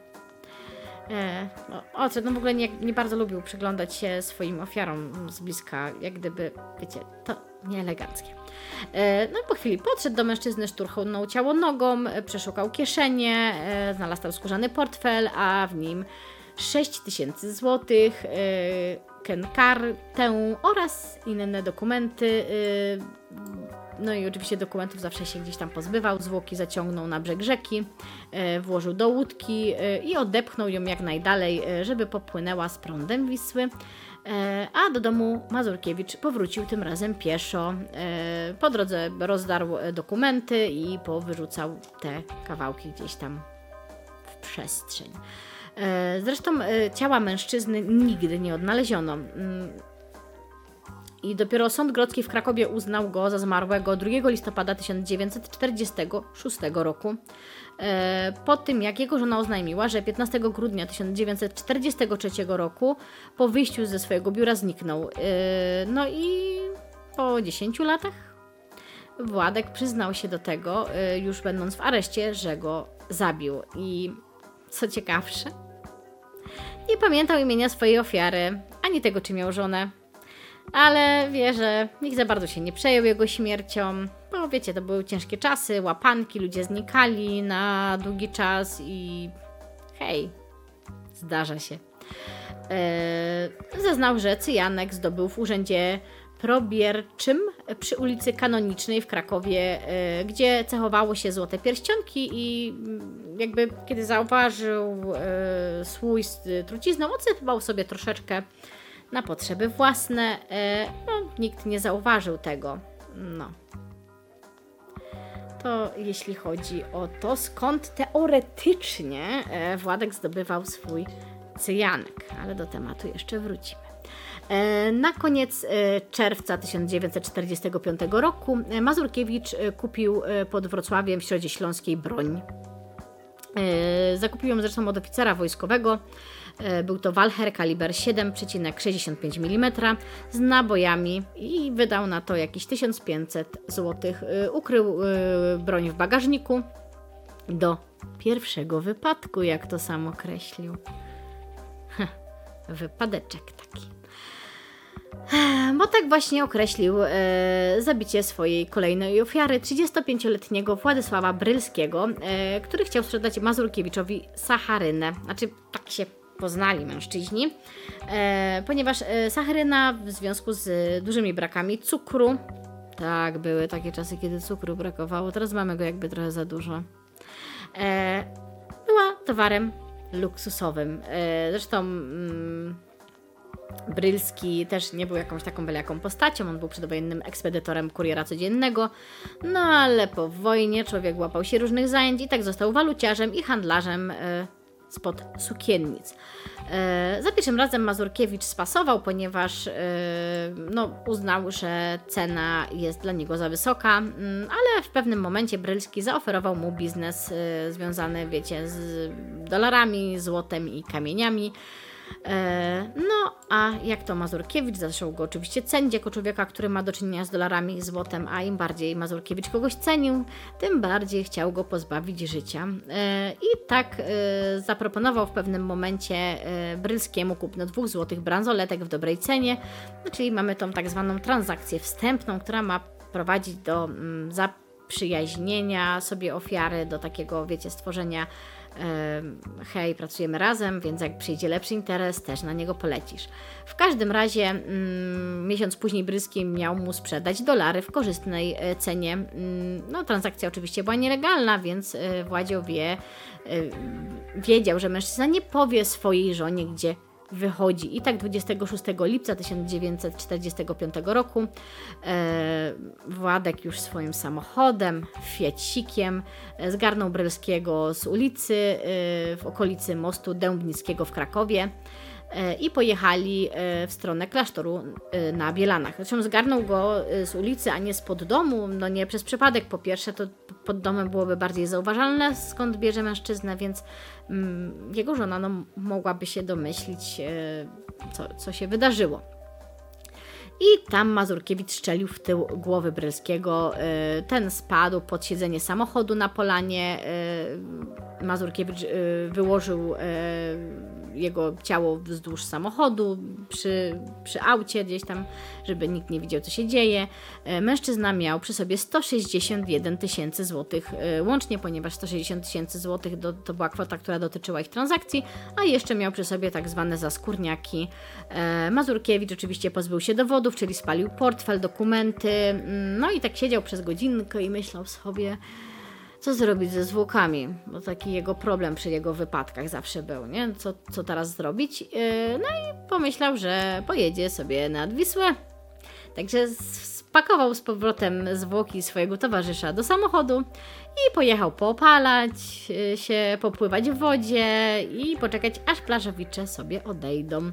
[SPEAKER 1] E, no, odszedł, no w ogóle nie, nie bardzo lubił przyglądać się swoim ofiarom z bliska, jak gdyby, wiecie, to nieeleganckie. E, no i po chwili podszedł do mężczyzny, szturchnął ciało nogą, przeszukał kieszenie, e, znalazł tam skórzany portfel, a w nim 6 tysięcy złotych, kenkartę oraz inne dokumenty no i oczywiście dokumentów zawsze się gdzieś tam pozbywał, zwłoki zaciągnął na brzeg rzeki, e, włożył do łódki e, i odepchnął ją jak najdalej, e, żeby popłynęła z prądem Wisły. A do domu Mazurkiewicz powrócił tym razem pieszo. Po drodze rozdarł dokumenty i powyrzucał te kawałki gdzieś tam w przestrzeń. Zresztą ciała mężczyzny nigdy nie odnaleziono. I dopiero Sąd Grodzki w Krakowie uznał go za zmarłego 2 listopada 1946 roku. E, po tym, jak jego żona oznajmiła, że 15 grudnia 1943 roku po wyjściu ze swojego biura zniknął. E, no i po 10 latach Władek przyznał się do tego, e, już będąc w areszcie, że go zabił. I co ciekawsze, nie pamiętał imienia swojej ofiary, ani tego, czy miał żonę ale wie, że nikt za bardzo się nie przejął jego śmiercią. Bo wiecie, to były ciężkie czasy, łapanki, ludzie znikali na długi czas i hej, zdarza się. Eee, zeznał, że Cyjanek zdobył w urzędzie probierczym przy ulicy Kanonicznej w Krakowie, e, gdzie cechowało się złote pierścionki i mm, jakby kiedy zauważył e, słój z trucizną, odsypał sobie troszeczkę na potrzeby własne. E, no, nikt nie zauważył tego. No. To jeśli chodzi o to, skąd teoretycznie e, Władek zdobywał swój cyjanek, ale do tematu jeszcze wrócimy. E, na koniec czerwca 1945 roku Mazurkiewicz kupił pod Wrocławiem w Środzie Śląskiej broń. Zakupił ją zresztą od oficera wojskowego, był to Walher kaliber 7,65 mm z nabojami i wydał na to jakieś 1500 zł. E, ukrył e, broń w bagażniku do pierwszego wypadku, jak to sam określił. Wypadeczek taki. Bo tak właśnie określił e, zabicie swojej kolejnej ofiary, 35-letniego Władysława Brylskiego, e, który chciał sprzedać Mazurkiewiczowi Sacharynę. Znaczy, tak się poznali mężczyźni, e, ponieważ e, sacharyna w związku z dużymi brakami cukru, tak, były takie czasy, kiedy cukru brakowało, teraz mamy go jakby trochę za dużo, e, była towarem luksusowym. Zresztą mm, Brylski też nie był jakąś taką byle jaką postacią, on był przedwojennym ekspedytorem kuriera codziennego, no ale po wojnie człowiek łapał się różnych zajęć i tak został waluciarzem i handlarzem spod sukiennic. E, za pierwszym razem Mazurkiewicz spasował, ponieważ e, no, uznał, że cena jest dla niego za wysoka, mm, ale w pewnym momencie Brylski zaoferował mu biznes e, związany, wiecie, z dolarami, złotem i kamieniami. E, no, a jak to Mazurkiewicz zaczął go oczywiście cenić jako człowieka, który ma do czynienia z dolarami i złotem, a im bardziej Mazurkiewicz kogoś cenił, tym bardziej chciał go pozbawić życia. E, I tak e, zaproponował w pewnym momencie Brylskiemu kupno dwóch złotych bransoletek w dobrej cenie, no, czyli mamy tą tak zwaną transakcję wstępną, która ma prowadzić do mm, zaprzyjaźnienia sobie ofiary, do takiego, wiecie, stworzenia hej, pracujemy razem, więc jak przyjdzie lepszy interes, też na niego polecisz. W każdym razie mm, miesiąc później Bryski miał mu sprzedać dolary w korzystnej e, cenie. Mm, no, transakcja oczywiście była nielegalna, więc e, Władzio wie, e, wiedział, że mężczyzna nie powie swojej żonie, gdzie wychodzi. I tak 26 lipca 1945 roku e, Władek już swoim samochodem, Fiacikiem, e, zgarnął Brelskiego z ulicy e, w okolicy mostu Dębnickiego w Krakowie. E, i pojechali e, w stronę klasztoru e, na Bielanach. Zresztą zgarnął go z ulicy, a nie spod domu. No nie przez przypadek. Po pierwsze, to pod domem byłoby bardziej zauważalne, skąd bierze mężczyznę, więc mm, jego żona no, mogłaby się domyślić, co, co się wydarzyło. I tam Mazurkiewicz strzelił w tył głowy Brylskiego. Ten spadł pod siedzenie samochodu na polanie. Mazurkiewicz wyłożył jego ciało wzdłuż samochodu, przy, przy aucie gdzieś tam, żeby nikt nie widział, co się dzieje. E, mężczyzna miał przy sobie 161 tysięcy złotych e, łącznie, ponieważ 160 tysięcy złotych to była kwota, która dotyczyła ich transakcji, a jeszcze miał przy sobie tak zwane zaskórniaki. E, Mazurkiewicz oczywiście pozbył się dowodów, czyli spalił portfel, dokumenty, mm, no i tak siedział przez godzinkę i myślał sobie, co zrobić ze zwłokami, bo taki jego problem przy jego wypadkach zawsze był, nie? Co, co teraz zrobić? Yy, no i pomyślał, że pojedzie sobie nad Wisłę. Także spakował z powrotem zwłoki swojego towarzysza do samochodu i pojechał poopalać yy, się, popływać w wodzie i poczekać, aż plażowicze sobie odejdą.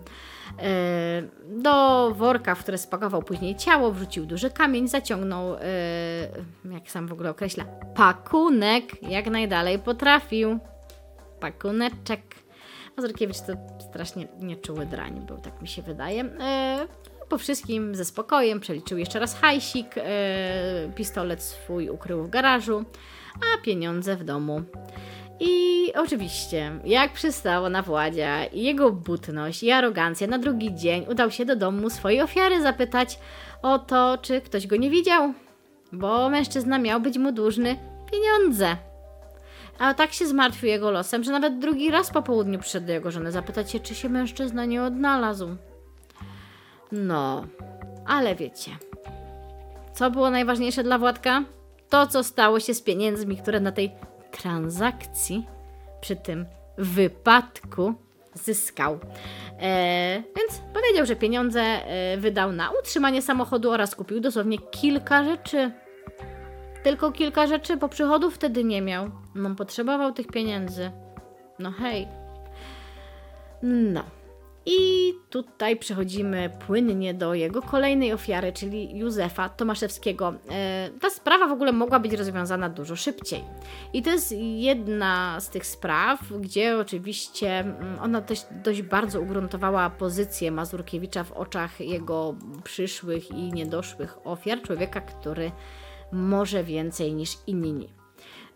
[SPEAKER 1] E, do worka, w które spakował później ciało, wrzucił duży kamień, zaciągnął, e, jak sam w ogóle określa, pakunek, jak najdalej potrafił. Pakuneczek. Mazurkiewicz to strasznie nieczuły drań był, tak mi się wydaje. E, po wszystkim ze spokojem przeliczył jeszcze raz hajsik, pistolet swój ukrył w garażu, a pieniądze w domu. I oczywiście, jak przystało na Władzia jego butność i arogancja, na drugi dzień udał się do domu swojej ofiary zapytać o to, czy ktoś go nie widział, bo mężczyzna miał być mu dłużny pieniądze. A tak się zmartwił jego losem, że nawet drugi raz po południu przyszedł do jego żony zapytać się, czy się mężczyzna nie odnalazł. No, ale wiecie, co było najważniejsze dla Władka? To, co stało się z pieniędzmi, które na tej transakcji, przy tym wypadku zyskał. E, więc powiedział, że pieniądze e, wydał na utrzymanie samochodu oraz kupił dosłownie kilka rzeczy. Tylko kilka rzeczy, bo przychodów wtedy nie miał. No, potrzebował tych pieniędzy. No hej. No. I tutaj przechodzimy płynnie do jego kolejnej ofiary, czyli Józefa Tomaszewskiego. E, ta sprawa w ogóle mogła być rozwiązana dużo szybciej. I to jest jedna z tych spraw, gdzie oczywiście mm, ona też dość bardzo ugruntowała pozycję Mazurkiewicza w oczach jego przyszłych i niedoszłych ofiar, człowieka, który może więcej niż inni.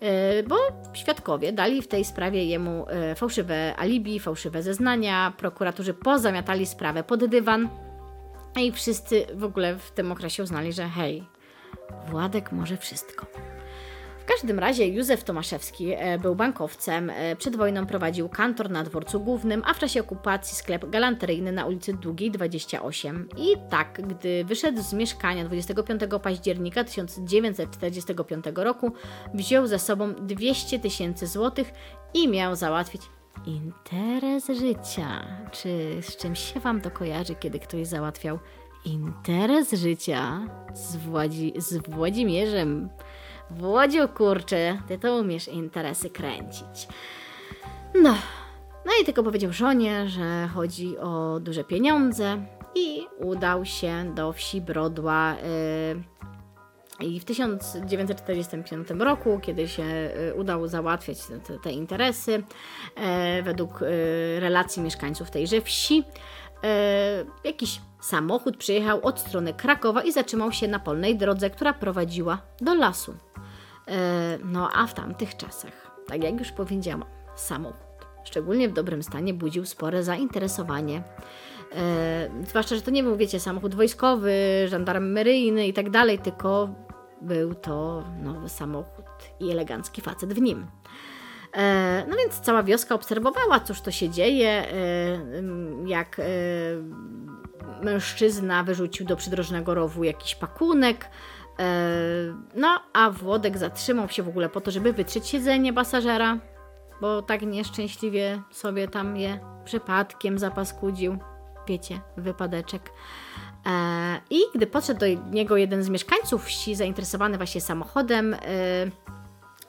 [SPEAKER 1] E, bo świadkowie dali w tej sprawie jemu e, fałszywe alibi, fałszywe zeznania, prokuratorzy pozamiatali sprawę pod dywan i wszyscy w ogóle w tym okresie uznali, że hej, Władek może wszystko. W każdym razie Józef Tomaszewski e, był bankowcem, e, przed wojną prowadził kantor na dworcu głównym, a w czasie okupacji sklep galanteryjny na ulicy Długiej 28. I tak, gdy wyszedł z mieszkania 25 października 1945 roku, wziął ze sobą 200 tysięcy złotych i miał załatwić interes życia. Czy z czym się Wam to kojarzy, kiedy ktoś załatwiał interes życia z, Władzi z Włodzimierzem? Włodziu, kurczę, ty to umiesz interesy kręcić. No, No i tylko powiedział żonie, że chodzi o duże pieniądze i udał się do wsi Brodła. Yy, I w 1945 roku, kiedy się yy, udało załatwiać te, te interesy, yy, według relacji mieszkańców tejże wsi, jakiś samochód przyjechał od strony Krakowa i zatrzymał się na polnej drodze, która prowadziła do lasu. No a w tamtych czasach, tak jak już powiedziałam, samochód, szczególnie w dobrym stanie, budził spore zainteresowanie E, zwłaszcza, że to nie był, wiecie, samochód wojskowy, żandarmeryjny i tak dalej, tylko był to nowy samochód i elegancki facet w nim. E, no więc cała wioska obserwowała, cóż to się dzieje, e, jak e, mężczyzna wyrzucił do przydrożnego rowu jakiś pakunek. E, no, a Włodek zatrzymał się w ogóle po to, żeby wytrzeć siedzenie pasażera, bo tak nieszczęśliwie sobie tam je przypadkiem zapaskudził wiecie, wypadeczek. E, I gdy podszedł do niego jeden z mieszkańców wsi, zainteresowany właśnie samochodem, e,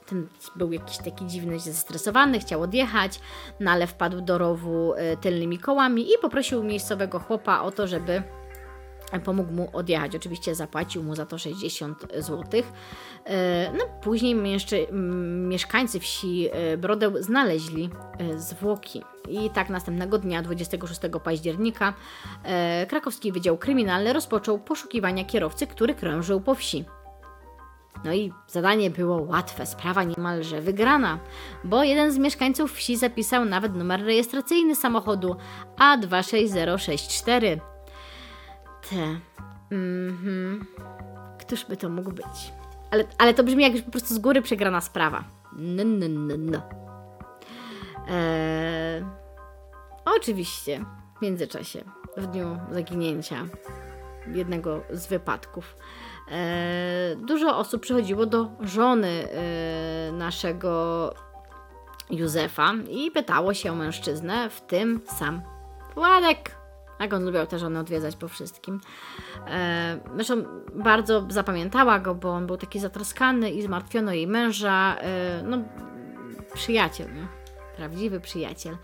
[SPEAKER 1] ten był jakiś taki dziwny, zestresowany, chciał odjechać, no ale wpadł do rowu e, tylnymi kołami i poprosił miejscowego chłopa o to, żeby pomógł mu odjechać. Oczywiście zapłacił mu za to 60 zł. No, później mieszkańcy wsi Brodeł znaleźli zwłoki i tak następnego dnia, 26 października, krakowski Wydział Kryminalny rozpoczął poszukiwania kierowcy, który krążył po wsi. No i zadanie było łatwe, sprawa niemalże wygrana, bo jeden z mieszkańców wsi zapisał nawet numer rejestracyjny samochodu A26064. Te. Mhm. Któż by to mógł być? Ale, ale to brzmi jak już po prostu z góry przegrana sprawa. No, no, no, no. Eee, oczywiście, w międzyczasie, w dniu zaginięcia jednego z wypadków, dużo osób przychodziło do żony eee, naszego Józefa i pytało się o mężczyznę, w tym sam Władek. Jak on lubiał te żony odwiedzać po wszystkim. E, zresztą bardzo zapamiętała go, bo on był taki zatroskany i zmartwiono jej męża. E, no, przyjaciel, nie? prawdziwy przyjaciel.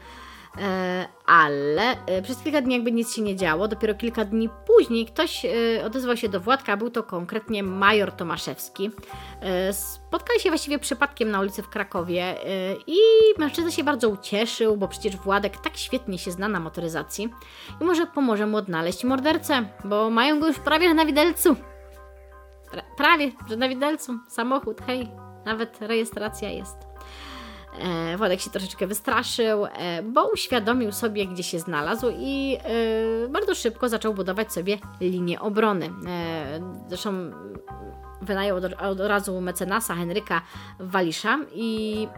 [SPEAKER 1] E, ale e, przez kilka dni jakby nic się nie działo. Dopiero kilka dni później ktoś e, odezwał się do Władka, był to konkretnie major Tomaszewski. Spotkali się właściwie przypadkiem na ulicy w Krakowie i mężczyzna się bardzo ucieszył, bo przecież Władek tak świetnie się zna na motoryzacji i może pomoże mu odnaleźć mordercę, bo mają go już prawie na widelcu. Prawie, że na widelcu. Samochód, hej, nawet rejestracja jest. E, Władek się troszeczkę wystraszył, e, bo uświadomił sobie, gdzie się znalazł i e, bardzo szybko zaczął budować sobie linię obrony. Zresztą wynajął od razu mecenasa Henryka Walisza i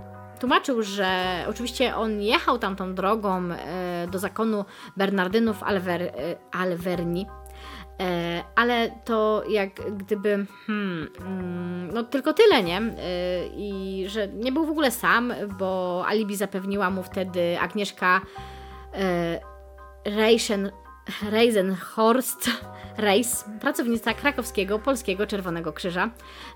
[SPEAKER 1] tłumaczył, że oczywiście on jechał tamtą drogą do zakonu Bernardynów Alverni, E, ale to jak gdyby, hmm, mm, no tylko tyle, nie? E, I że nie był w ogóle sam, bo alibi zapewniła mu wtedy Agnieszka e, Reichen, Reisenhorst Reis, pracownica krakowskiego Polskiego Czerwonego Krzyża.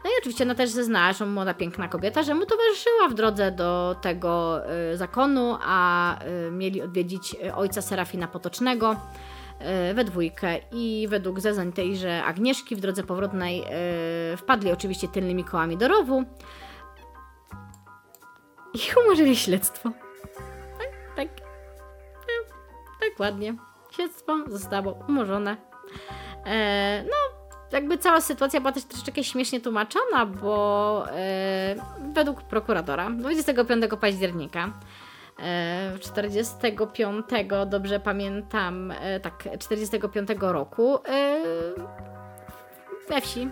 [SPEAKER 1] No i oczywiście ona też zeznała, że młoda, piękna kobieta, że mu towarzyszyła w drodze do tego zakonu, a mieli odwiedzić ojca Serafina Potocznego. E, we dwójkę i według zeznań tejże Agnieszki w drodze powrotnej e, wpadli oczywiście tylnymi kołami do rowu i (laughs) umorzyli śledztwo. Tak, tak. No, tak ładnie. Śledztwo zostało umorzone. E, no, jakby cała sytuacja była też troszeczkę śmiesznie tłumaczona, bo e, według prokuratora 25 października 45, e, dobrze pamiętam, e, tak, 45 roku e, we wsi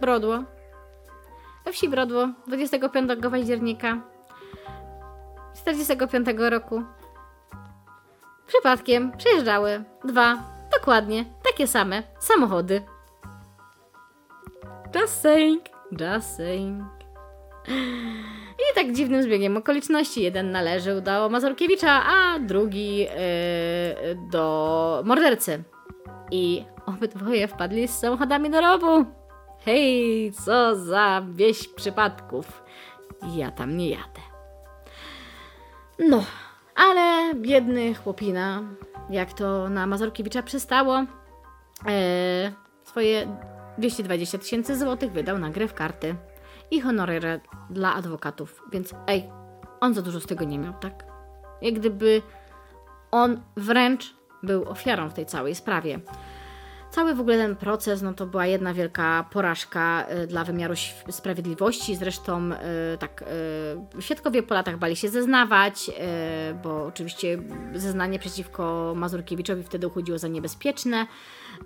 [SPEAKER 1] Brodło. We wsi Brodło 25 października 45 roku przypadkiem przejeżdżały dwa dokładnie takie same samochody. Just saying, just saying. I tak dziwnym zbiegiem okoliczności jeden należał do Mazurkiewicza, a drugi yy, do mordercy. I obydwoje wpadli z samochodami do rowu. Hej, co za wieś przypadków. Ja tam nie jadę. No, Ale biedny chłopina, jak to na Mazurkiewicza przystało, e, swoje 220 tysięcy złotych wydał na grę w karty i honory dla adwokatów. Więc ej, on za dużo z tego nie miał, tak? Jak gdyby on wręcz był ofiarą w tej całej sprawie. Cały w ogóle ten proces no to była jedna wielka porażka y, dla wymiaru sprawiedliwości. Zresztą y, tak, y, świadkowie po latach bali się zeznawać, bo oczywiście zeznanie przeciwko Mazurkiewiczowi wtedy uchodziło za niebezpieczne.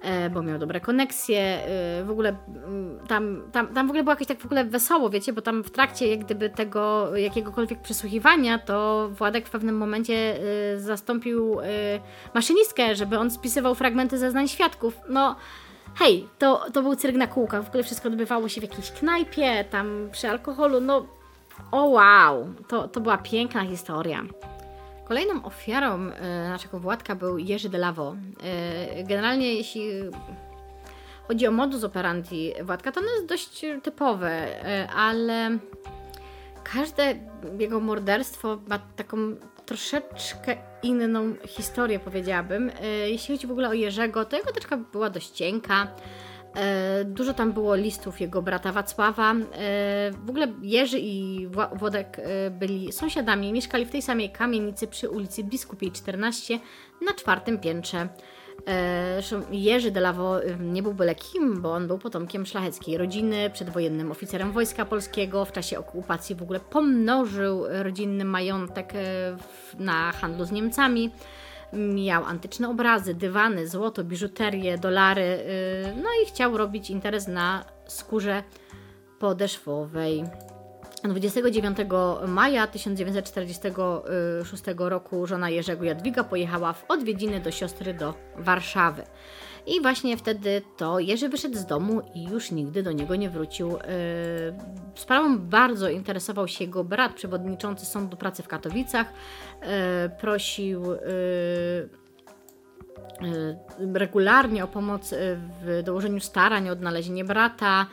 [SPEAKER 1] E, bo miał dobre koneksje, e, w ogóle mm, tam, tam, tam w ogóle było jakieś tak w ogóle wesoło, wiecie, bo tam w trakcie jak gdyby tego jakiegokolwiek przesłuchiwania, to Władek w pewnym momencie e, zastąpił maszynistkę, żeby on spisywał fragmenty zeznań świadków. No, hej, to, to był cyrk na kółkach, w ogóle wszystko odbywało się w jakiejś knajpie, tam przy alkoholu, no, o wow, to, to była piękna historia. Kolejną ofiarą e, naszego Władka był Jerzy de Lavo. E, generalnie jeśli chodzi o modus operandi Władka, to ono jest dość typowe, e, ale każde jego morderstwo ma taką troszeczkę inną historię, powiedziałabym. Jeśli chodzi w ogóle o Jerzego, to jego teczka była dość cienka. E, dużo tam było listów jego brata Wacława. E, w ogóle Jerzy i Włodek e, byli sąsiadami, mieszkali w tej samej kamienicy przy ulicy Biskupiej 14 na czwartym piętrze. Jerzy de Lawo nie był byle kim, bo on był potomkiem szlacheckiej rodziny, przedwojennym oficerem Wojska Polskiego. W czasie okupacji w ogóle pomnożył rodzinny majątek na handlu z Niemcami. Miał antyczne obrazy, dywany, złoto, biżuterię, dolary, y, no i chciał robić interes na skórze podeszwowej. 29 maja 1946 roku żona Jerzego Jadwiga pojechała w odwiedziny do siostry do Warszawy. I właśnie wtedy to Jerzy wyszedł z domu i już nigdy do niego nie wrócił. Yy, sprawą bardzo interesował się jego brat, przewodniczący Sądu Pracy w Katowicach. Yy, prosił yy, regularnie o pomoc w dołożeniu starań o odnalezienie brata,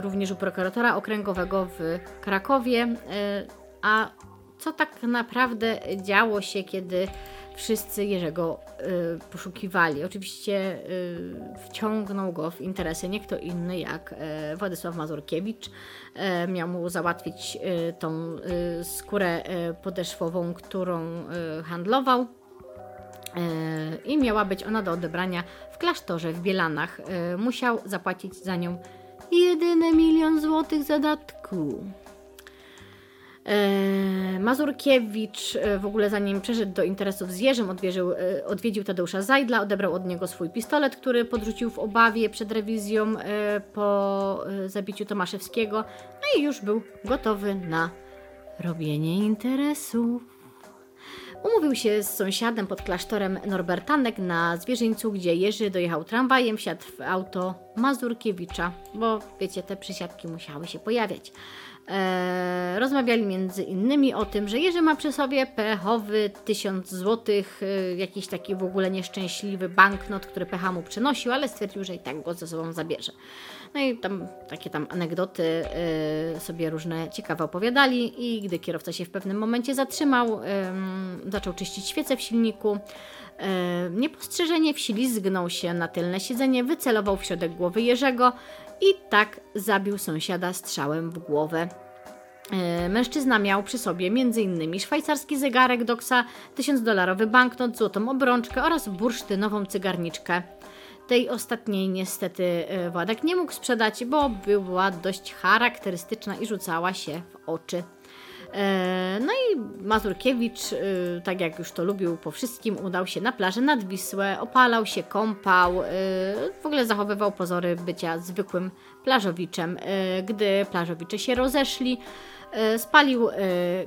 [SPEAKER 1] również u prokuratora okręgowego w Krakowie. A co tak naprawdę działo się, kiedy wszyscy Jerzego y, poszukiwali. Oczywiście y, wciągnął go w interesy nie kto inny jak y, Władysław Mazurkiewicz. Y, miał mu załatwić y, tą y, skórę podeszwową, którą handlował. I miała być ona do odebrania w klasztorze w Bielanach. Musiał zapłacić za nią jedyny milion złotych zadatku. E, Mazurkiewicz e, w ogóle zanim przeszedł do interesów z Jerzym, odwiedził, e, odwiedził Tadeusza Zajdla, odebrał od niego swój pistolet, który podrzucił w obawie przed rewizją po zabiciu Tomaszewskiego, no i już był gotowy na robienie interesów. Umówił się z sąsiadem pod klasztorem Norbertanek na Zwierzyńcu, gdzie Jerzy dojechał tramwajem, wsiadł w auto Mazurkiewicza, bo wiecie, te przysiadki musiały się pojawiać. E, rozmawiali między innymi o tym, że Jerzy ma przy sobie pechowy tysiąc złotych, e, jakiś taki w ogóle nieszczęśliwy banknot, który pecha mu przynosił, ale stwierdził, że i tak go ze sobą zabierze. No i tam takie tam anegdoty e, sobie różne ciekawe opowiadali i gdy kierowca się w pewnym momencie zatrzymał, zaczął czyścić świecę w silniku, Niepostrzeżenie wślizgnął się na tylne siedzenie, wycelował w środek głowy Jerzego i tak zabił sąsiada strzałem w głowę. E, mężczyzna miał przy sobie m.in. szwajcarski zegarek Doxa, 1000-dolarowy banknot, złotą obrączkę oraz bursztynową cygarniczkę. Tej ostatniej niestety e, Władek nie mógł sprzedać, bo była dość charakterystyczna i rzucała się w oczy. E, no i Mazurkiewicz, e, tak jak już to lubił po wszystkim, udał się na plażę nad Wisłę, opalał się, kąpał, e, w ogóle zachowywał pozory bycia zwykłym plażowiczem. Gdy plażowicze się rozeszli, spalił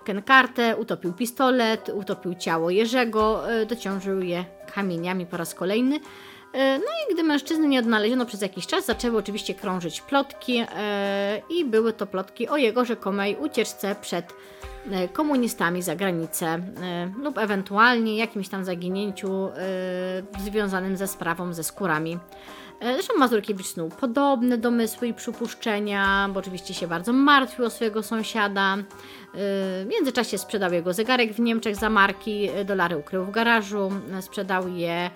[SPEAKER 1] kenkartę, utopił pistolet, utopił ciało Jerzego, dociążył je kamieniami po raz kolejny. No i gdy mężczyzny nie odnaleziono przez jakiś czas, zaczęły oczywiście krążyć plotki i były to plotki o jego rzekomej ucieczce przed E, komunistami za granicę e, lub ewentualnie jakimś tam zaginięciu e, związanym ze sprawą ze skórami. E, Zresztą Mazurkiewicz snuł podobne domysły i przypuszczenia, bo oczywiście się bardzo martwił o swojego sąsiada. E, W międzyczasie sprzedał jego zegarek w Niemczech za marki, e, dolary ukrył w garażu, sprzedał je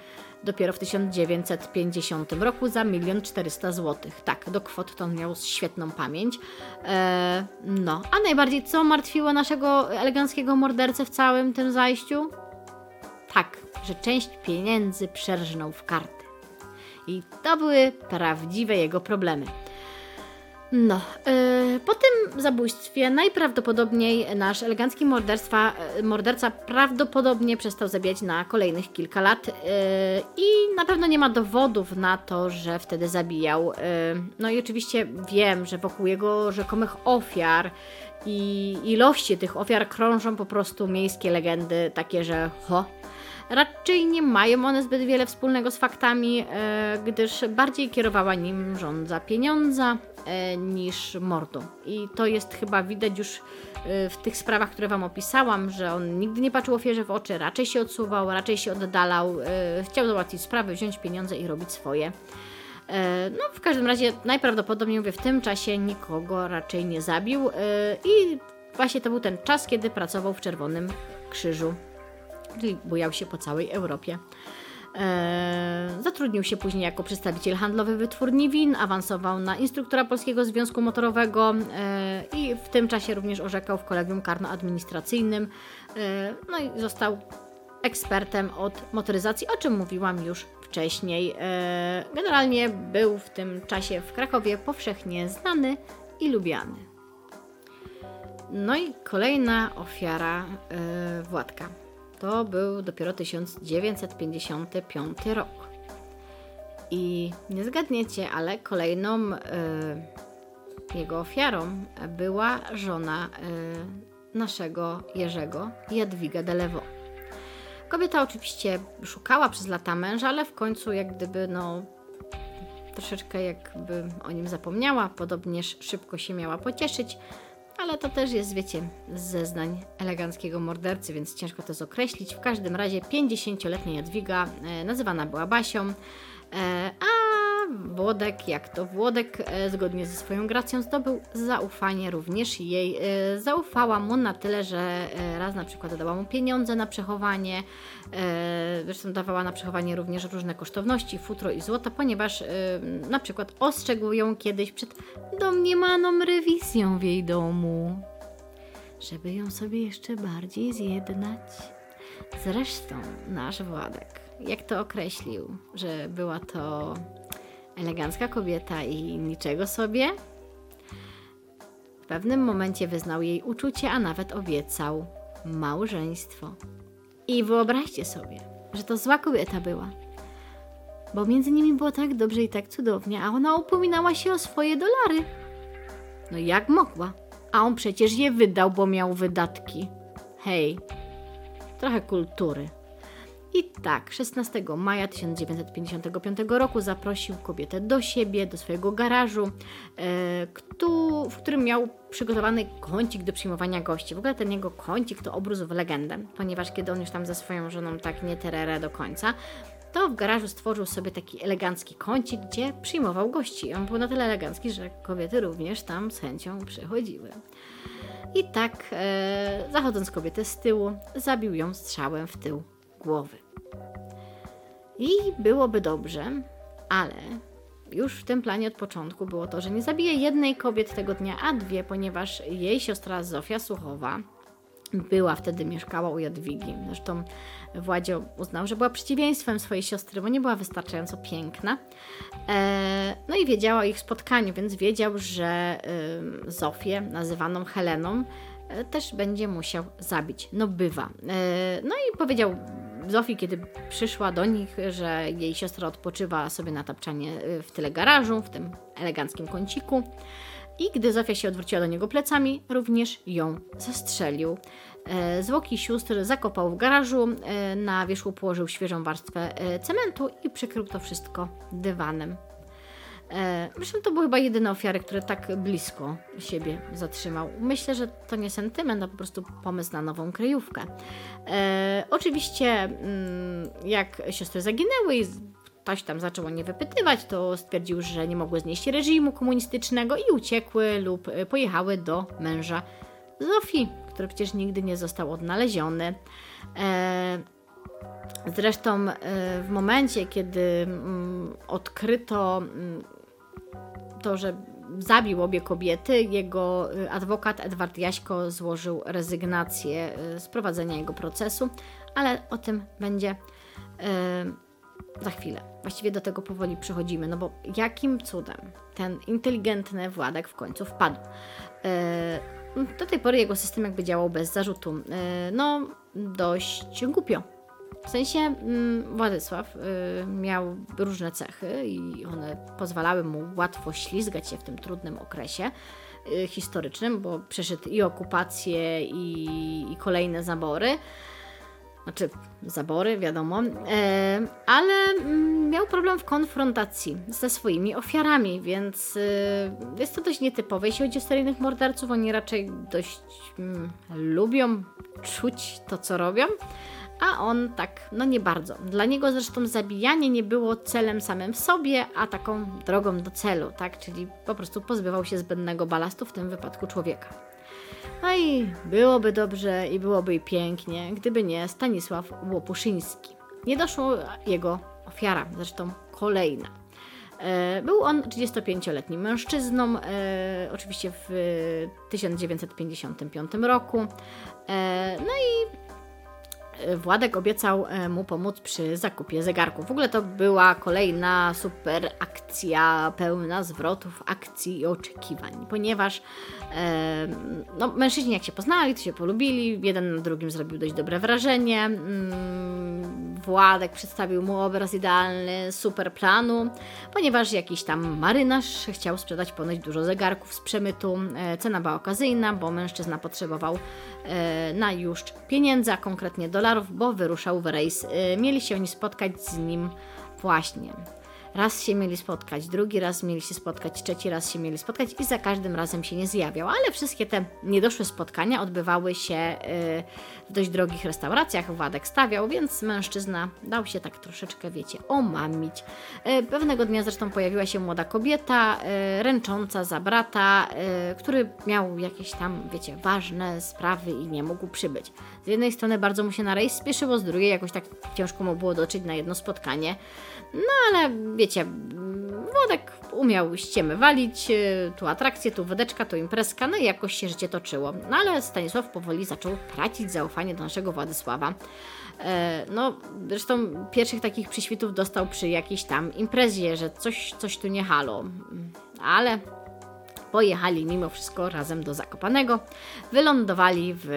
[SPEAKER 1] dopiero w 1950 roku za 1 400 zł. Tak, do kwot to on miał świetną pamięć. No, a najbardziej co martwiło naszego eleganckiego mordercę w całym tym zajściu? Tak, że część pieniędzy przerżnął w karty. I to były prawdziwe jego problemy. No, yy, po tym zabójstwie najprawdopodobniej nasz elegancki morderstwa, yy, morderca prawdopodobnie przestał zabijać na kolejnych kilka lat yy, i na pewno nie ma dowodów na to, że wtedy zabijał. Yy, no i oczywiście wiem, że wokół jego rzekomych ofiar i ilości tych ofiar krążą po prostu miejskie legendy takie, że ho, Raczej nie mają one zbyt wiele wspólnego z faktami, e, gdyż bardziej kierowała nim rządza pieniądza e, niż mordu. I to jest chyba widać już e, w tych sprawach, które Wam opisałam, że on nigdy nie patrzył ofierze w oczy, raczej się odsuwał, raczej się oddalał, chciał załatwić sprawę, wziąć pieniądze i robić swoje. No, w każdym razie najprawdopodobniej mówię, w tym czasie nikogo raczej nie zabił i właśnie to był ten czas, kiedy pracował w Czerwonym Krzyżu czyli bujał się po całej Europie. Eee, zatrudnił się później jako przedstawiciel handlowy wytwórni win, awansował na instruktora Polskiego Związku Motorowego eee, i w tym czasie również orzekał w kolegium karno-administracyjnym. Eee, no i został ekspertem od motoryzacji, o czym mówiłam już wcześniej. Generalnie był w tym czasie w Krakowie powszechnie znany i lubiany. No i kolejna ofiara Władka. To był dopiero 1955 rok. I nie zgadniecie, ale kolejną y, jego ofiarą była żona y, naszego Jerzego, Jadwiga Delewo. Kobieta oczywiście szukała przez lata męża, ale w końcu jak gdyby no troszeczkę jakby o nim zapomniała, podobnież szybko się miała pocieszyć, ale to też jest, wiecie, z zeznań eleganckiego mordercy, więc ciężko to określić. W każdym razie 50-letnia Jadwiga e, nazywana była Basią, e, a Włodek, jak to Włodek, e, zgodnie ze swoją gracją zdobył zaufanie również jej. E, zaufała mu na tyle, że e, raz na przykład dała mu pieniądze na przechowanie, zresztą dawała na przechowanie również różne kosztowności, futro i złoto, ponieważ na przykład ostrzegł ją kiedyś przed domniemaną rewizją w jej domu, żeby ją sobie jeszcze bardziej zjednać. Zresztą nasz Władek, jak to określił, że była to elegancka kobieta i niczego sobie? W pewnym momencie wyznał jej uczucie, a nawet obiecał małżeństwo. I wyobraźcie sobie, że to zła kobieta była. Bo między nimi było tak dobrze i tak cudownie, a ona upominała się o swoje dolary. No jak mogła? A on przecież je wydał, bo miał wydatki. Hej, trochę kultury. I tak, 16 maja 1955 roku zaprosił kobietę do siebie, do swojego garażu, e, w którym miał przygotowany kącik do przyjmowania gości. W ogóle ten jego kącik to obrósł w legendę, ponieważ kiedy on już tam ze swoją żoną tak nie terere do końca, to w garażu stworzył sobie taki elegancki kącik, gdzie przyjmował gości. On był na tyle elegancki, że kobiety również tam z chęcią przychodziły. I tak, e, zachodząc kobietę z tyłu, zabił ją strzałem w tył głowy. I byłoby dobrze, ale już w tym planie od początku było to, że nie zabije jednej kobiety tego dnia, a dwie, ponieważ jej siostra Zofia Słuchowa była wtedy, mieszkała u Jadwigi. Zresztą Władzio uznał, że była przeciwieństwem swojej siostry, bo nie była wystarczająco piękna. E, no i wiedziała o ich spotkaniu, więc wiedział, że y, Zofię, nazywaną Heleną, e, też będzie musiał zabić. No bywa. E, no i powiedział Zofii, kiedy przyszła do nich, że jej siostra odpoczywa sobie na tapczanie w tyle garażu, w tym eleganckim kąciku. I gdy Zofia się odwróciła do niego plecami, również ją zastrzelił. E, Zwłoki sióstr zakopał w garażu, e, na wierzchu położył świeżą warstwę e, cementu i przykrył to wszystko dywanem. E, Zresztą to były chyba jedyne ofiary, które tak blisko siebie zatrzymał. Myślę, że to nie sentyment, a po prostu pomysł na nową kryjówkę. E, oczywiście, mm, jak siostry zaginęły i ktoś tam zaczął o nie wypytywać, to stwierdził, że nie mogły znieść reżimu komunistycznego i uciekły lub e, pojechały do męża Zofii, który przecież nigdy nie został odnaleziony. E, zresztą e, w momencie, kiedy mm, odkryto mm, to, że zabił obie kobiety, jego adwokat Edward Jaśko złożył rezygnację z prowadzenia jego procesu, ale o tym będzie za chwilę. Właściwie do tego powoli przechodzimy, no bo jakim cudem ten inteligentny Władek w końcu wpadł. Do tej pory jego system jakby działał bez zarzutu. No, dość głupio. W sensie mm, Władysław y, miał różne cechy i one pozwalały mu łatwo ślizgać się w tym trudnym okresie y, historycznym, bo przeszedł i okupację, i, i kolejne zabory. Znaczy zabory, wiadomo, e, ale mm, miał problem w konfrontacji ze swoimi ofiarami, więc e, jest to dość nietypowe. Jeśli chodzi o seryjnych morderców, oni raczej dość mm, lubią czuć to, co robią, a on tak, no nie bardzo. Dla niego zresztą zabijanie nie było celem samym w sobie, a taką drogą do celu, tak? Czyli po prostu pozbywał się zbędnego balastu, w tym wypadku człowieka. No i byłoby dobrze i byłoby pięknie, gdyby nie Stanisław Łopuszyński. Nie doszło jego ofiara, zresztą kolejna. E, był on 35-letnim mężczyzną, e, oczywiście w 1955 roku. E, no i Władek obiecał e, mu pomóc przy zakupie zegarków. W ogóle to była kolejna super akcja, pełna zwrotów, akcji i oczekiwań, ponieważ e, no, mężczyźni jak się poznali, to się polubili, jeden na drugim zrobił dość dobre wrażenie. Mm, Władek przedstawił mu obraz idealny, super planu, ponieważ jakiś tam marynarz chciał sprzedać ponoć dużo zegarków z przemytu. E, cena była okazyjna, bo mężczyzna potrzebował na już pieniędzy, a konkretnie dolarów bo wyruszał w rejs. Y, mieli się oni spotkać z nim właśnie. Raz się mieli spotkać, drugi raz mieli się spotkać, trzeci raz się mieli spotkać i za każdym razem się nie zjawiał. Ale wszystkie te niedoszłe spotkania odbywały się y, w dość drogich restauracjach. Władek stawiał, więc mężczyzna dał się tak troszeczkę, wiecie, omamić. Y, pewnego dnia zresztą pojawiła się młoda kobieta, ręcząca za brata, który miał jakieś tam, wiecie, ważne sprawy i nie mógł przybyć. Z jednej strony bardzo mu się na rejs spieszyło, z drugiej jakoś tak ciężko mu było dotrzeć na jedno spotkanie. No ale wiecie, Włodek umiał ściemy walić, y, tu atrakcje, tu wodeczka, tu imprezka, no i jakoś się życie toczyło. No ale Stanisław powoli zaczął tracić zaufanie do naszego Władysława. E, no, zresztą pierwszych takich przyświtów dostał przy jakiejś tam imprezie, że coś, coś tu nie halo. Ale pojechali mimo wszystko razem do Zakopanego. Wylądowali w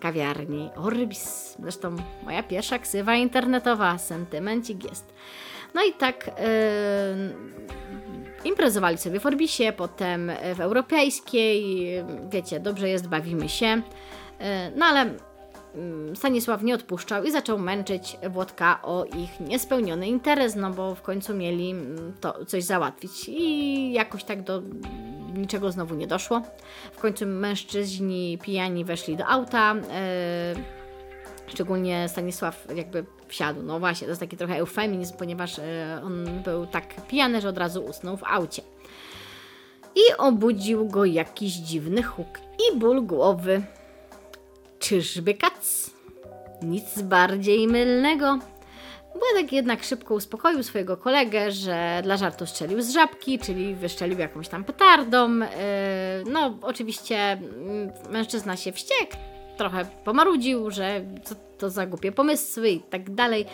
[SPEAKER 1] kawiarni Orbis. Zresztą moja pierwsza ksywa internetowa, sentymencik jest. No i tak yy, imprezowali sobie w Orbisie, potem w Europejskiej. Wiecie, dobrze jest, bawimy się. Yy, no ale Stanisław nie odpuszczał i zaczął męczyć Włodka o ich niespełniony interes, no bo w końcu mieli to coś załatwić i jakoś tak do niczego znowu nie doszło. W końcu mężczyźni pijani weszli do auta. Yy, szczególnie Stanisław jakby No właśnie, to jest taki trochę eufemizm, ponieważ e, on był tak pijany, że od razu usnął w aucie. I obudził go jakiś dziwny huk i ból głowy. Czyżby kac? Nic bardziej mylnego. Władek jednak szybko uspokoił swojego kolegę, że dla żartu strzelił z żabki, czyli wyszczelił jakąś tam petardą. E, no, oczywiście mm, mężczyzna się wściekł, trochę pomarudził, że co to za głupie pomysły i tak dalej.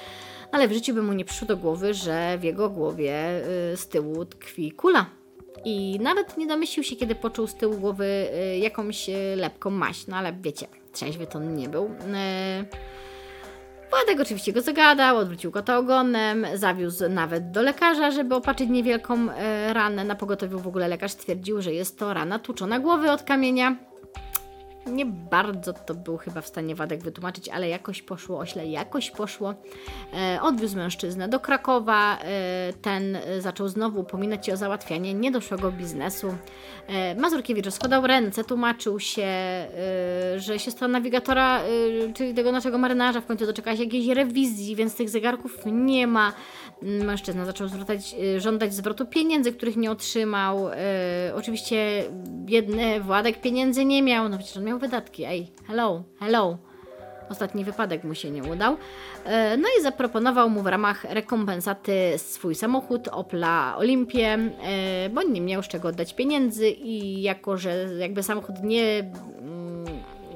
[SPEAKER 1] Ale w życiu by mu nie przyszło do głowy, że w jego głowie y, z tyłu tkwi kula. I nawet nie domyślił się, kiedy poczuł z tyłu głowy y, jakąś y, lepką maść. No ale wiecie, trzeźwy to nie był. Władek oczywiście go zagadał, odwrócił go to ogonem, zawiózł nawet do lekarza, żeby opatrzyć niewielką ranę. Na pogotowiu w ogóle lekarz stwierdził, że jest to rana tłuczona głowy od kamienia. Nie bardzo to był chyba w stanie Wadek wytłumaczyć, ale jakoś poszło ośle, jakoś poszło. E, odwiózł mężczyznę do Krakowa. E, ten zaczął znowu upominać się o załatwianie niedoszłego biznesu. E, Mazurkiewicz rozkładał ręce, tłumaczył się, e, że siostra nawigatora, e, czyli tego naszego marynarza w końcu doczekała się jakiejś rewizji, więc tych zegarków nie ma. Mężczyzna zaczął zwracać, e, żądać zwrotu pieniędzy, których nie otrzymał. E, oczywiście biedny Władek pieniędzy nie miał, no przecież on miał wydatki. Ej, hello, hello. Ostatni wypadek mu się nie udał. E, No i zaproponował mu w ramach rekompensaty swój samochód Opla Olimpię, e, bo nie miał z czego oddać pieniędzy i jako, że jakby samochód nie, mm,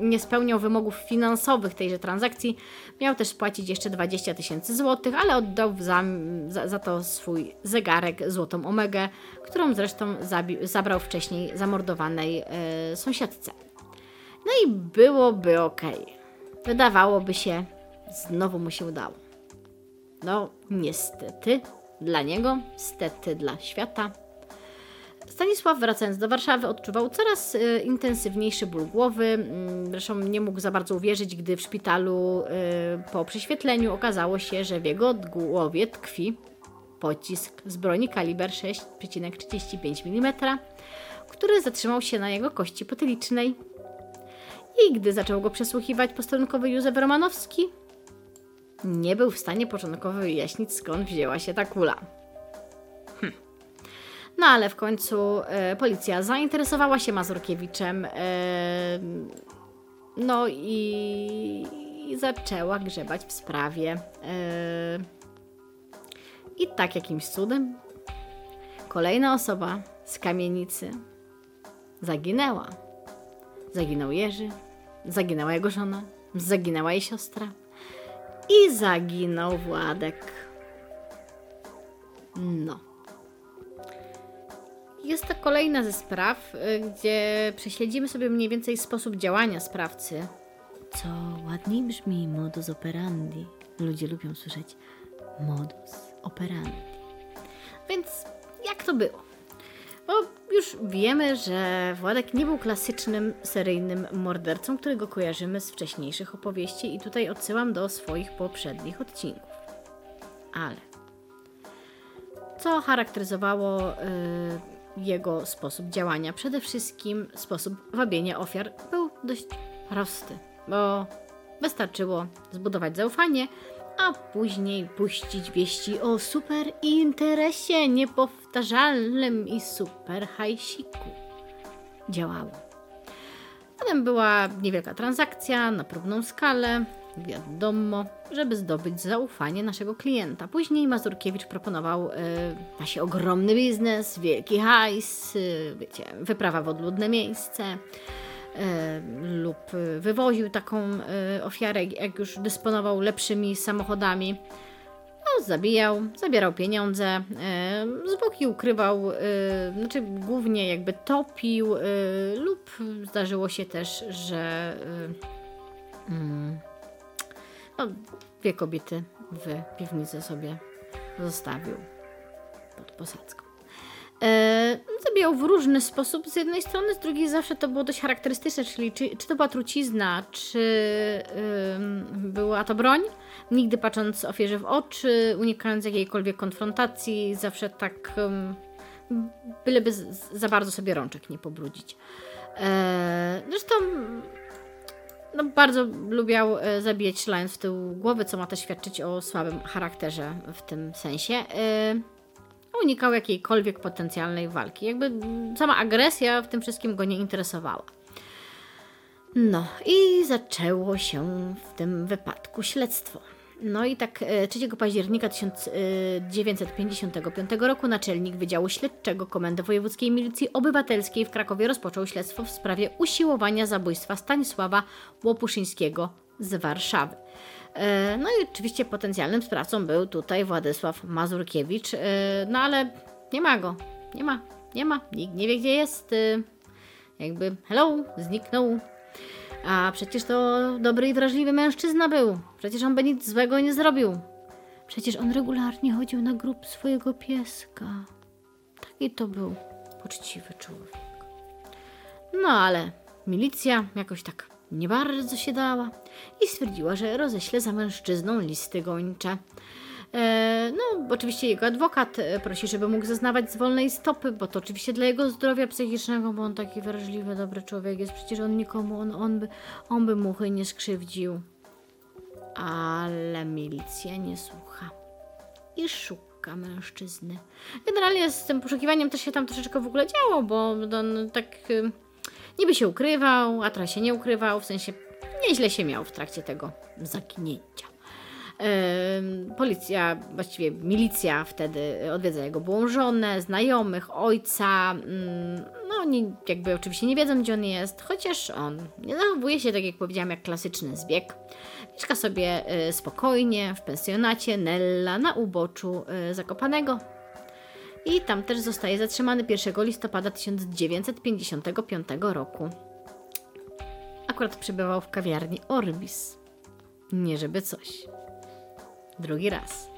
[SPEAKER 1] nie spełniał wymogów finansowych tejże transakcji, miał też spłacić jeszcze 20 tysięcy złotych, ale oddał za, za, za to swój zegarek Złotą Omegę, którą zresztą zabi- zabrał wcześniej zamordowanej e, sąsiadce. No i byłoby ok. Wydawałoby się, znowu mu się udało. No, niestety dla niego, stety dla świata. Stanisław, wracając do Warszawy, odczuwał coraz e, intensywniejszy ból głowy. Mm, Zresztą nie mógł za bardzo uwierzyć, gdy w szpitalu e, po prześwietleniu okazało się, że w jego głowie tkwi pocisk z broni kaliber 6,35 mm, który zatrzymał się na jego kości potylicznej. I gdy zaczął go przesłuchiwać posterunkowy Józef Romanowski, nie był w stanie początkowo wyjaśnić, skąd wzięła się ta kula. Hm. No ale w końcu e, policja zainteresowała się Mazurkiewiczem. E, no i, i zaczęła grzebać w sprawie. E, I tak jakimś cudem kolejna osoba z kamienicy zaginęła. Zaginął Jerzy, zaginęła jego żona, zaginęła jej siostra i zaginął Władek. No. Jest to kolejna ze spraw, y, gdzie prześledzimy sobie mniej więcej sposób działania sprawcy. Co ładniej brzmi modus operandi. Ludzie lubią słyszeć modus operandi. Więc jak to było? Bo już wiemy, że Władek nie był klasycznym seryjnym mordercą, którego kojarzymy z wcześniejszych opowieści, i tutaj odsyłam do swoich poprzednich odcinków. Ale co charakteryzowało y, jego sposób działania? Przede wszystkim sposób wabienia ofiar był dość prosty, bo wystarczyło zbudować zaufanie, a później puścić wieści o super interesie niepowtarzalnym i super hajsiku. Działało. Potem była niewielka transakcja na próbną skalę, wiadomo, żeby zdobyć zaufanie naszego klienta. Później Mazurkiewicz proponował y, właśnie ogromny biznes, wielki hajs, y, wiecie, wyprawa w odludne miejsce e, lub e, wywoził taką e, ofiarę, jak już dysponował lepszymi samochodami. No, zabijał, zabierał pieniądze, e, zwłoki ukrywał, znaczy głównie jakby topił, lub zdarzyło się też, że mm, no, dwie kobiety w piwnicy sobie zostawił pod posadzką. E, zabijał w różny sposób z jednej strony, z drugiej zawsze to było dość charakterystyczne, czyli czy, czy to była trucizna, czy ym, była to broń. Nigdy patrząc ofierze w oczy, unikając jakiejkolwiek konfrontacji, zawsze tak ym, byleby za bardzo sobie rączek nie pobrudzić. E, zresztą no, bardzo lubiał e, zabijać ślając w tył głowy, co ma też świadczyć o słabym charakterze w tym sensie. Unikał jakiejkolwiek potencjalnej walki. Jakby sama agresja w tym wszystkim go nie interesowała. No i zaczęło się w tym wypadku śledztwo. No i tak e, 3 października 1955 roku naczelnik Wydziału Śledczego Komendy Wojewódzkiej Milicji Obywatelskiej w Krakowie rozpoczął śledztwo w sprawie usiłowania zabójstwa Stanisława Łopuszyńskiego z Warszawy. E, No i oczywiście potencjalnym sprawcą był tutaj Władysław Mazurkiewicz, e, no ale nie ma go, nie ma, nie ma, nikt nie wie gdzie jest, e, jakby hello, zniknął. A przecież to dobry i wrażliwy mężczyzna był, przecież on by nic złego nie zrobił. Przecież on regularnie chodził na grób swojego pieska. Taki to był poczciwy człowiek. No ale milicja jakoś tak nie bardzo się dała i stwierdziła, że roześle za mężczyzną listy gończe. E, no, oczywiście jego adwokat e, prosi, żeby mógł zeznawać z wolnej stopy, bo to oczywiście dla jego zdrowia psychicznego, bo on taki wrażliwy, dobry człowiek jest. Przecież on nikomu, on, on, by, on by muchy nie skrzywdził. Ale milicja nie słucha i szuka mężczyzny. Generalnie z tym poszukiwaniem też się tam troszeczkę w ogóle działo, bo on tak y, niby się ukrywał, a teraz się nie ukrywał, w sensie nieźle się miał w trakcie tego zaginięcia. Policja, właściwie milicja wtedy odwiedza jego byłą żonę, znajomych, ojca. Mm, no oni jakby oczywiście nie wiedzą, gdzie on jest, chociaż on nie zachowuje się tak, jak powiedziałam, jak klasyczny zbieg. Mieszka sobie y, spokojnie w pensjonacie Nella na uboczu y, Zakopanego. I tam też zostaje zatrzymany 1 listopada 1955 roku. Akurat przebywał w kawiarni Orbis. Nie żeby coś drugi raz.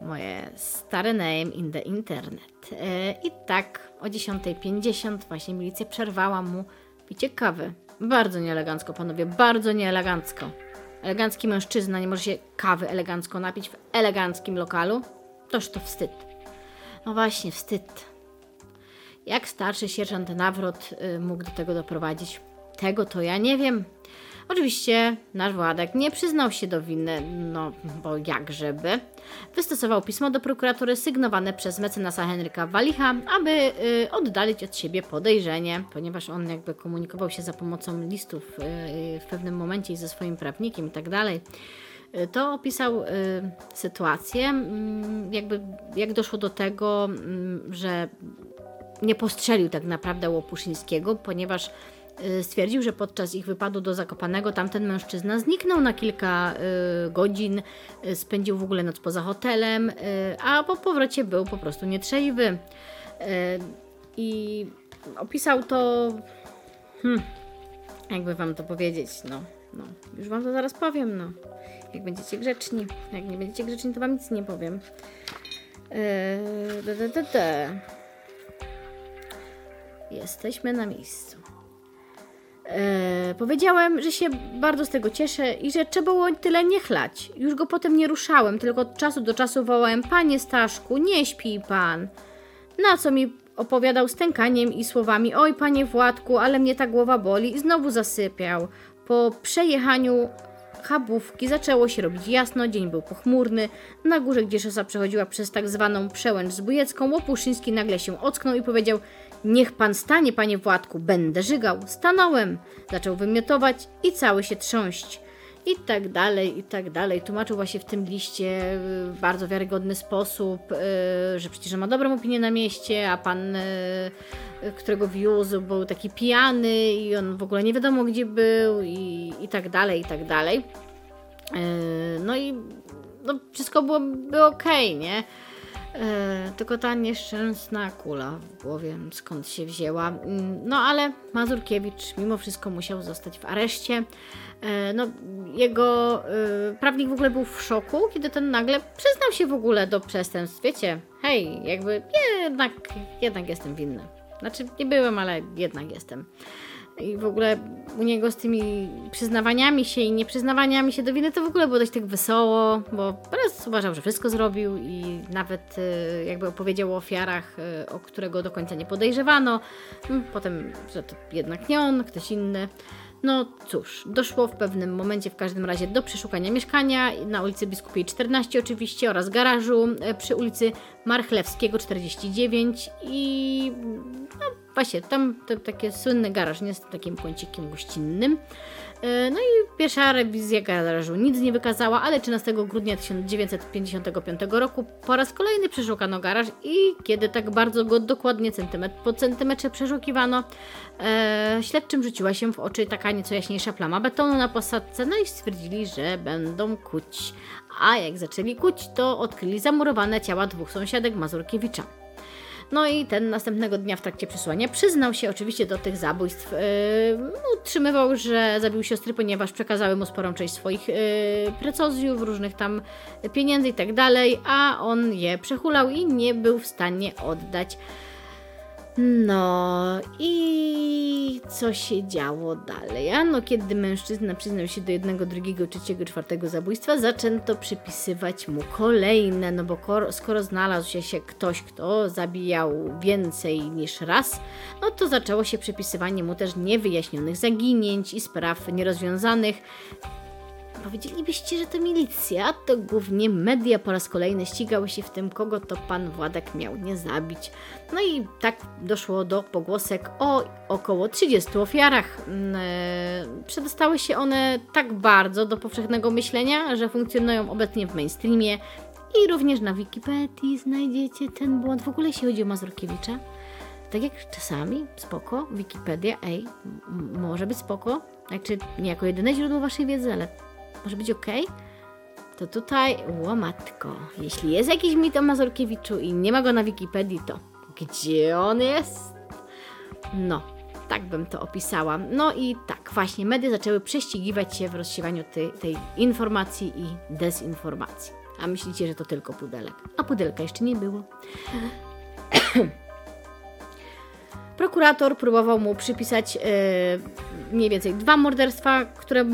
[SPEAKER 1] Moje stare name in the internet. E, I tak o 10.50 właśnie milicja przerwała mu picie kawy. Bardzo nieelegancko, panowie, bardzo nieelegancko. Elegancki mężczyzna nie może się kawy elegancko napić w eleganckim lokalu? Toż to wstyd. No właśnie, wstyd. Jak starszy sierżant Nawrot y, mógł do tego doprowadzić? Tego to ja nie wiem. Oczywiście nasz Władek nie przyznał się do winy, no bo jakżeby. Wystosował pismo do prokuratury sygnowane przez mecenasa Henryka Walicha, aby y, oddalić od siebie podejrzenie, ponieważ on jakby komunikował się za pomocą listów y, w pewnym momencie ze swoim prawnikiem i tak dalej. Y, to opisał y, sytuację, mm, jakby jak doszło do tego, mm, że nie postrzelił tak naprawdę Łopuszyńskiego, ponieważ Y, stwierdził, że podczas ich wypadu do Zakopanego tamten mężczyzna zniknął na kilka godzin, spędził w ogóle noc poza hotelem, a po powrocie był po prostu nietrzeźwy. I opisał to. Hmm, jakby wam to powiedzieć, no, no. Już wam to zaraz powiem, no. Jak będziecie grzeczni. Jak nie będziecie grzeczni, to wam nic nie powiem. Jesteśmy na miejscu. E, powiedziałem, że się bardzo z tego cieszę i że trzeba było tyle nie chlać. Już go potem nie ruszałem, tylko od czasu do czasu wołałem: Panie Staszku, nie śpi pan. Na co mi opowiadał stękaniem i słowami: Oj, panie Władku, ale mnie ta głowa boli, i znowu zasypiał. Po przejechaniu chabówki zaczęło się robić jasno, dzień był pochmurny. Na górze, gdzie szosa przechodziła przez tak zwaną przełęcz zbójecką, Łopuszyński nagle się ocknął i powiedział: Niech pan stanie, panie Władku, będę żygał. Stanąłem. Zaczął wymiotować i cały się trząść. I tak dalej, i tak dalej. Tłumaczył właśnie w tym liście w bardzo wiarygodny sposób, yy, że przecież ma dobrą opinię na mieście, a pan, yy, którego wiózł, był taki pijany i on w ogóle nie wiadomo gdzie był i, i tak dalej, i tak dalej. No i no, wszystko było, było okej, okay, nie? E, tylko ta nieszczęsna kula w głowie, skąd się wzięła. Mm, no ale Mazurkiewicz mimo wszystko musiał zostać w areszcie. E, no, jego e, prawnik w ogóle był w szoku, kiedy ten nagle przyznał się w ogóle do przestępstw. Wiecie, hej, jakby jednak, jednak jestem winny. Znaczy, nie byłem, ale jednak jestem i w ogóle u niego z tymi przyznawaniami się i nieprzyznawaniami się do winy to w ogóle było dość tak wesoło, bo raz uważał, że wszystko zrobił i nawet y, jakby opowiedział o ofiarach, y, o którego do końca nie podejrzewano. Mm, potem, że to jednak nie on, ktoś inny. No cóż, doszło w pewnym momencie w każdym razie do przeszukania mieszkania na ulicy Biskupiej 14 oczywiście oraz garażu y, przy ulicy Marchlewskiego 49 i no, właśnie tam to, taki słynny garaż, nie z takim kącikiem gościnnym. E, no i pierwsza rewizja garażu nic nie wykazała, ale 13 grudnia 1955 roku po raz kolejny przeszukano garaż i kiedy tak bardzo go dokładnie centymetr po centymetrze przeszukiwano, e, śledczym rzuciła się w oczy taka nieco jaśniejsza plama betonu na posadce, no i stwierdzili, że będą kuć. A jak zaczęli kuć, to odkryli zamurowane ciała dwóch sąsiadek Mazurkiewicza. No i ten następnego dnia w trakcie przesłania przyznał się oczywiście do tych zabójstw. Yy, utrzymywał, że zabił siostry, ponieważ przekazały mu sporą część swoich yy, precozjów, różnych tam pieniędzy i tak dalej, a on je przechulał i nie był w stanie oddać. No i co się działo dalej? Ano, kiedy mężczyzna przyznał się do jednego, drugiego, trzeciego, czwartego zabójstwa, zaczęto przypisywać mu kolejne, no bo skoro znalazł się ktoś, kto zabijał więcej niż raz, no to zaczęło się przypisywanie mu też niewyjaśnionych zaginięć i spraw nierozwiązanych. Powiedzielibyście, że to milicja, to głównie media po raz kolejny ścigały się w tym, kogo to pan Władek miał nie zabić. No i tak doszło do pogłosek o około 30 ofiarach. Mm, e, przedostały się one tak bardzo do powszechnego myślenia, że funkcjonują obecnie w mainstreamie i również na Wikipedii znajdziecie ten błąd. W ogóle jeśli chodzi o Mazurkiewicza, tak jak czasami, spoko, Wikipedia, ej, może być spoko, znaczy nie jako jedyne źródło waszej wiedzy, ale może być ok? To tutaj, łomatko, jeśli jest jakiś mit o Mazurkiewiczu i nie ma go na Wikipedii, to gdzie on jest? No, tak bym to opisała. No i tak, właśnie media zaczęły prześcigiwać się w rozsiewaniu tej, tej informacji i dezinformacji. A myślicie, że to tylko pudelek. A pudelka jeszcze nie było. (clears throat) Prokurator próbował mu przypisać e, mniej więcej dwa morderstwa, które,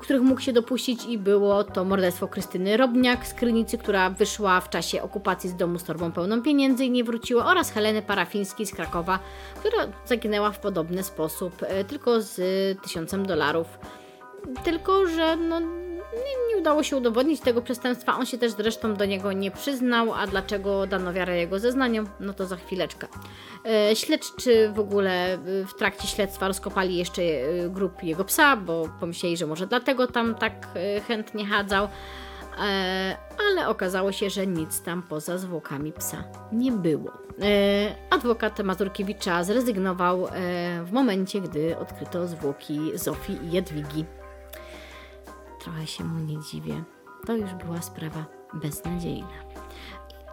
[SPEAKER 1] których mógł się dopuścić i było to morderstwo Krystyny Robniak z Krynicy, która wyszła w czasie okupacji z domu z torbą pełną pieniędzy i nie wróciła oraz Heleny Parafińskiej z Krakowa, która zaginęła w podobny sposób, e, tylko z tysiącem dolarów. Tylko, że no, nie, nie, udało się udowodnić tego przestępstwa. On się też zresztą do niego nie przyznał, a dlaczego dano wiarę jego zeznaniom, no to za chwileczkę. E, śledczy w ogóle e, w trakcie śledztwa rozkopali jeszcze e, grup jego psa, bo pomyśleli, że może dlatego tam tak chętnie chadzał. Ale okazało się, że nic tam poza zwłokami psa nie było. Adwokat Mazurkiewicza zrezygnował w momencie, gdy odkryto zwłoki Zofii i Jadwigi. Trochę się mu nie dziwię. To już była sprawa beznadziejna.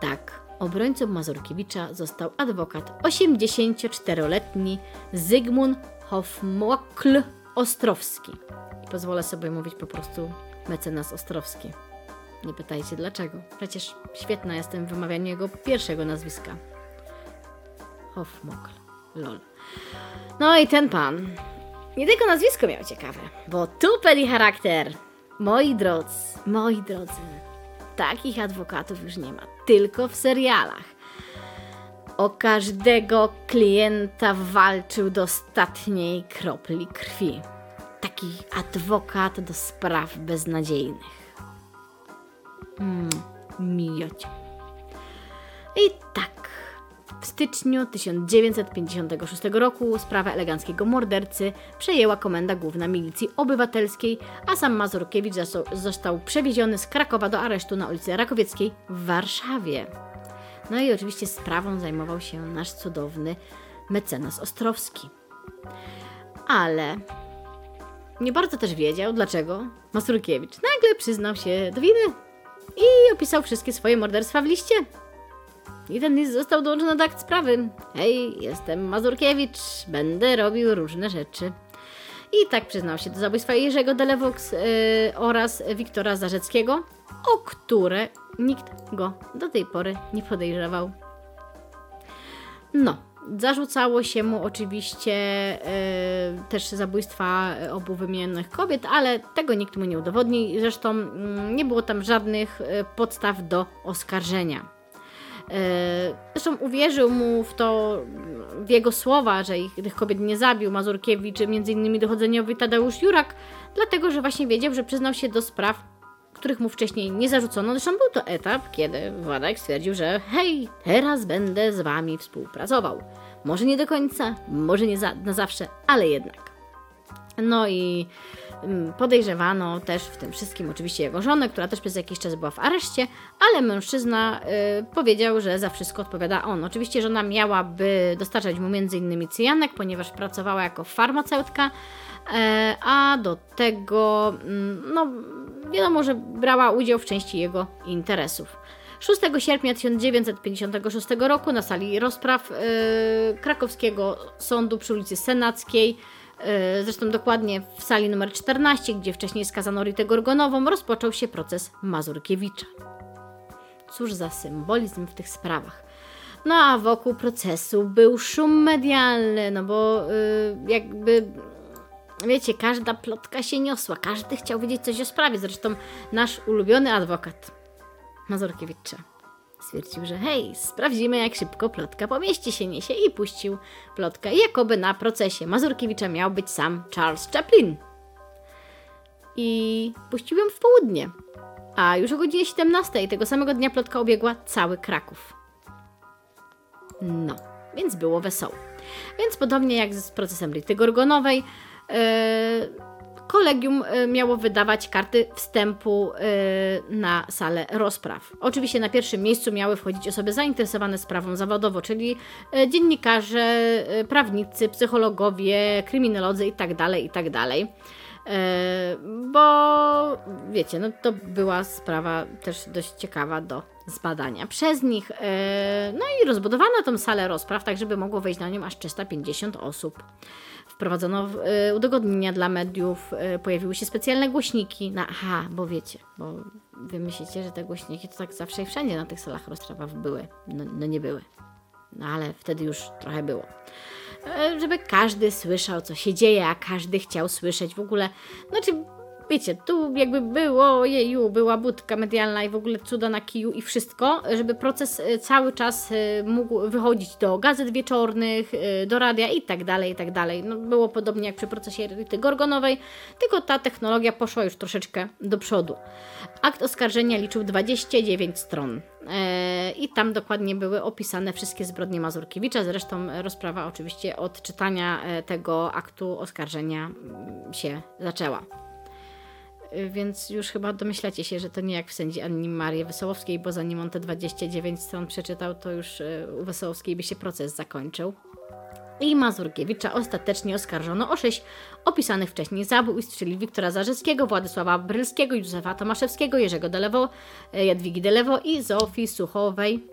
[SPEAKER 1] Tak, obrońcą Mazurkiewicza został adwokat 84-letni Zygmunt Hofmokl Ostrowski. I pozwolę sobie mówić po prostu mecenas Ostrowski. Nie pytajcie dlaczego. Przecież świetna jestem w wymawianiu jego pierwszego nazwiska. Hofmokl. Lol. No i ten pan. Nie tylko nazwisko miał ciekawe, bo tupet i charakter. Moi drodzy, moi drodzy, takich adwokatów już nie ma, tylko w serialach. O każdego klienta walczył do ostatniej kropli krwi. Taki adwokat do spraw beznadziejnych. Hmm, mijocie. I tak, w styczniu 1956 roku sprawę eleganckiego mordercy przejęła Komenda Główna Milicji Obywatelskiej, a sam Mazurkiewicz został przewieziony z Krakowa do aresztu na ulicy Rakowieckiej w Warszawie. No i oczywiście sprawą zajmował się nasz cudowny mecenas Ostrowski. Ale nie bardzo też wiedział, dlaczego Mazurkiewicz nagle przyznał się do winy i opisał wszystkie swoje morderstwa w liście. I ten list został dołączony do akt sprawy. Hej, jestem Mazurkiewicz, będę robił różne rzeczy. I tak przyznał się do zabójstwa Jerzego Delevox yy, oraz Wiktora Zarzeckiego, o które nikt go do tej pory nie podejrzewał. No, zarzucało się mu oczywiście yy, też zabójstwa obu wymienionych kobiet, ale tego nikt mu nie udowodni. Zresztą yy, nie było tam żadnych y, podstaw do oskarżenia. E, zresztą uwierzył mu w to, w jego słowa, że ich, tych kobiet nie zabił Mazurkiewicz, między innymi dochodzeniowy Tadeusz Jurak, dlatego, że właśnie wiedział, że przyznał się do spraw, których mu wcześniej nie zarzucono. Zresztą był to etap, kiedy Władek stwierdził, że hej, teraz będę z wami współpracował. Może nie do końca, może nie za, na zawsze, ale jednak. No i podejrzewano też w tym wszystkim oczywiście jego żonę, która też przez jakiś czas była w areszcie, ale mężczyzna y, powiedział, że za wszystko odpowiada on. Oczywiście żona miałaby dostarczać mu m.in. cyjanek, ponieważ pracowała jako farmaceutka, y, a do tego y, no, wiadomo, że brała udział w części jego interesów. 6 sierpnia 1956 roku na sali rozpraw y, krakowskiego sądu przy ulicy Senackiej E, zresztą dokładnie w sali numer 14, gdzie wcześniej skazano Ritę Gorgonową, rozpoczął się proces Mazurkiewicza. Cóż za symbolizm w tych sprawach. No a wokół procesu był szum medialny, no bo y, jakby wiecie, każda plotka się niosła, każdy chciał wiedzieć coś o sprawie. Zresztą nasz ulubiony adwokat Mazurkiewicz stwierdził, że hej, sprawdzimy jak szybko plotka po mieście się niesie i puścił plotkę. Jakoby na procesie Mazurkiewicza miał być sam Charles Chaplin. I puścił ją w południe. A już o godzinie 17 tego samego dnia plotka obiegła cały Kraków. No, więc było wesoło. Więc podobnie jak z procesem Rity Gorgonowej, yy, kolegium e, miało wydawać karty wstępu e, na salę rozpraw. Oczywiście na pierwszym miejscu miały wchodzić osoby zainteresowane sprawą zawodowo, czyli e, dziennikarze, prawnicy, psychologowie, kryminolodzy itd., tak itd. Tak bo wiecie, no to była sprawa też dość ciekawa do zbadania przez nich. No i rozbudowano tą salę rozpraw, tak żeby mogło wejść na nią aż 350 osób. Wprowadzono y, udogodnienia dla mediów, y, pojawiły się specjalne głośniki. Na, aha, bo wiecie, bo wy myślicie, że te głośniki to tak zawsze i wszędzie na tych salach rozpraw były. No, no nie były. No ale wtedy już trochę było. E, żeby każdy słyszał, co się dzieje, a każdy chciał słyszeć w ogóle. Znaczy, wiecie, tu jakby było, jeju, była budka medialna i w ogóle cuda na kiju i wszystko, żeby proces e, cały czas e, mógł wychodzić do gazet wieczornych, e, do radia i tak dalej, i tak dalej. No, było podobnie jak przy procesie Rity Gorgonowej, tylko ta technologia poszła już troszeczkę do przodu. Akt oskarżenia liczył 29 stron. I tam dokładnie były opisane wszystkie zbrodnie Mazurkiewicza. Zresztą rozprawa oczywiście od czytania tego aktu oskarżenia mm, się zaczęła. Y, więc już chyba domyślacie się, że to nie jak w sędzi Anni Marii Wesołowskiej, bo zanim on te 29 stron przeczytał, to już y, u Wesołowskiej by się proces zakończył. I Mazurkiewicza ostatecznie oskarżono o sześć opisanych wcześniej zabójstw, czyli Wiktora Zarzeckiego, Władysława Brylskiego, Józefa Tomaszewskiego, Jerzego Delewo, y, Jadwigi Delewo i Zofii Suchowej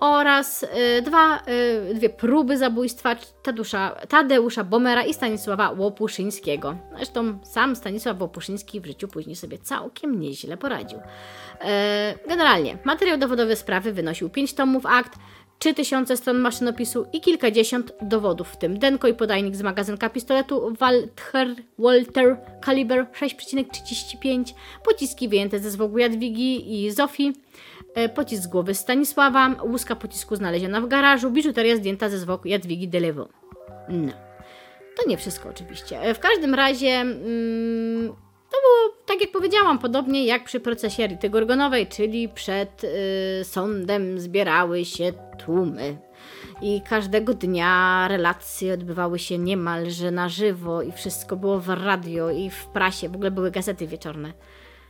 [SPEAKER 1] oraz y, dwa, y, dwie próby zabójstwa Tadeusza, Tadeusza Bomera i Stanisława Łopuszyńskiego. Zresztą sam Stanisław Łopuszyński w życiu później sobie całkiem nieźle poradził. E, generalnie, materiał dowodowy sprawy wynosił 5 tomów akt, 3000 stron maszynopisu i kilkadziesiąt dowodów, w tym denko i podajnik z magazynka pistoletu Walter, Walter kaliber 6,35, pociski wyjęte ze zwłoku Jadwigi i Zofii, pocisk z głowy Stanisława, łuska pocisku znaleziona w garażu, biżuteria zdjęta ze zwłok Jadwigi Delevo. No. To nie wszystko oczywiście. E, w każdym razie mm, to było, tak jak powiedziałam, podobnie jak przy procesie Rity Gorgonowej, czyli przed y, sądem zbierały się tłumy. I każdego dnia relacje odbywały się niemalże na żywo i wszystko było w radio i w prasie, w ogóle były gazety wieczorne.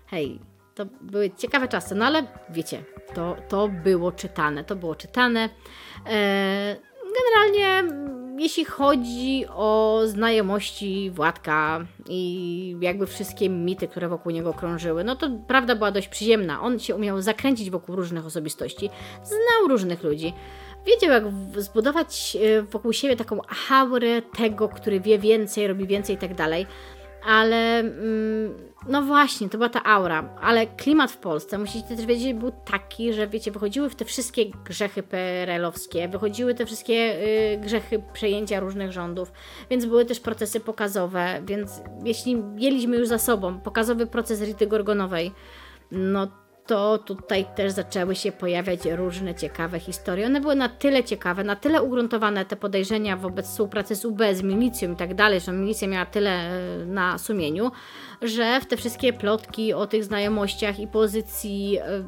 [SPEAKER 1] Hej, to były ciekawe czasy, no ale wiecie, to, to było czytane, to było czytane. E, generalnie, jeśli chodzi o znajomości Władka i jakby wszystkie mity, które wokół niego krążyły, no to prawda była dość przyziemna. On się umiał zakręcić wokół różnych osobistości, znał różnych ludzi. Wiedział, jak zbudować e, wokół siebie taką aurę tego, który wie więcej, robi więcej i tak dalej ale mm, no właśnie, to była ta aura, ale klimat w Polsce, musicie też wiedzieć, był taki, że wiecie, wychodziły te wszystkie grzechy PRL-owskie, wychodziły te wszystkie y, grzechy przejęcia różnych rządów, więc były też procesy pokazowe, więc jeśli mieliśmy już za sobą pokazowy proces Rity Gorgonowej, no to tutaj też zaczęły się pojawiać różne ciekawe historie. One były na tyle ciekawe, na tyle ugruntowane te podejrzenia wobec współpracy z UB, z milicją i tak dalej, że milicja miała tyle e, na sumieniu, że w te wszystkie plotki o tych znajomościach i pozycji e,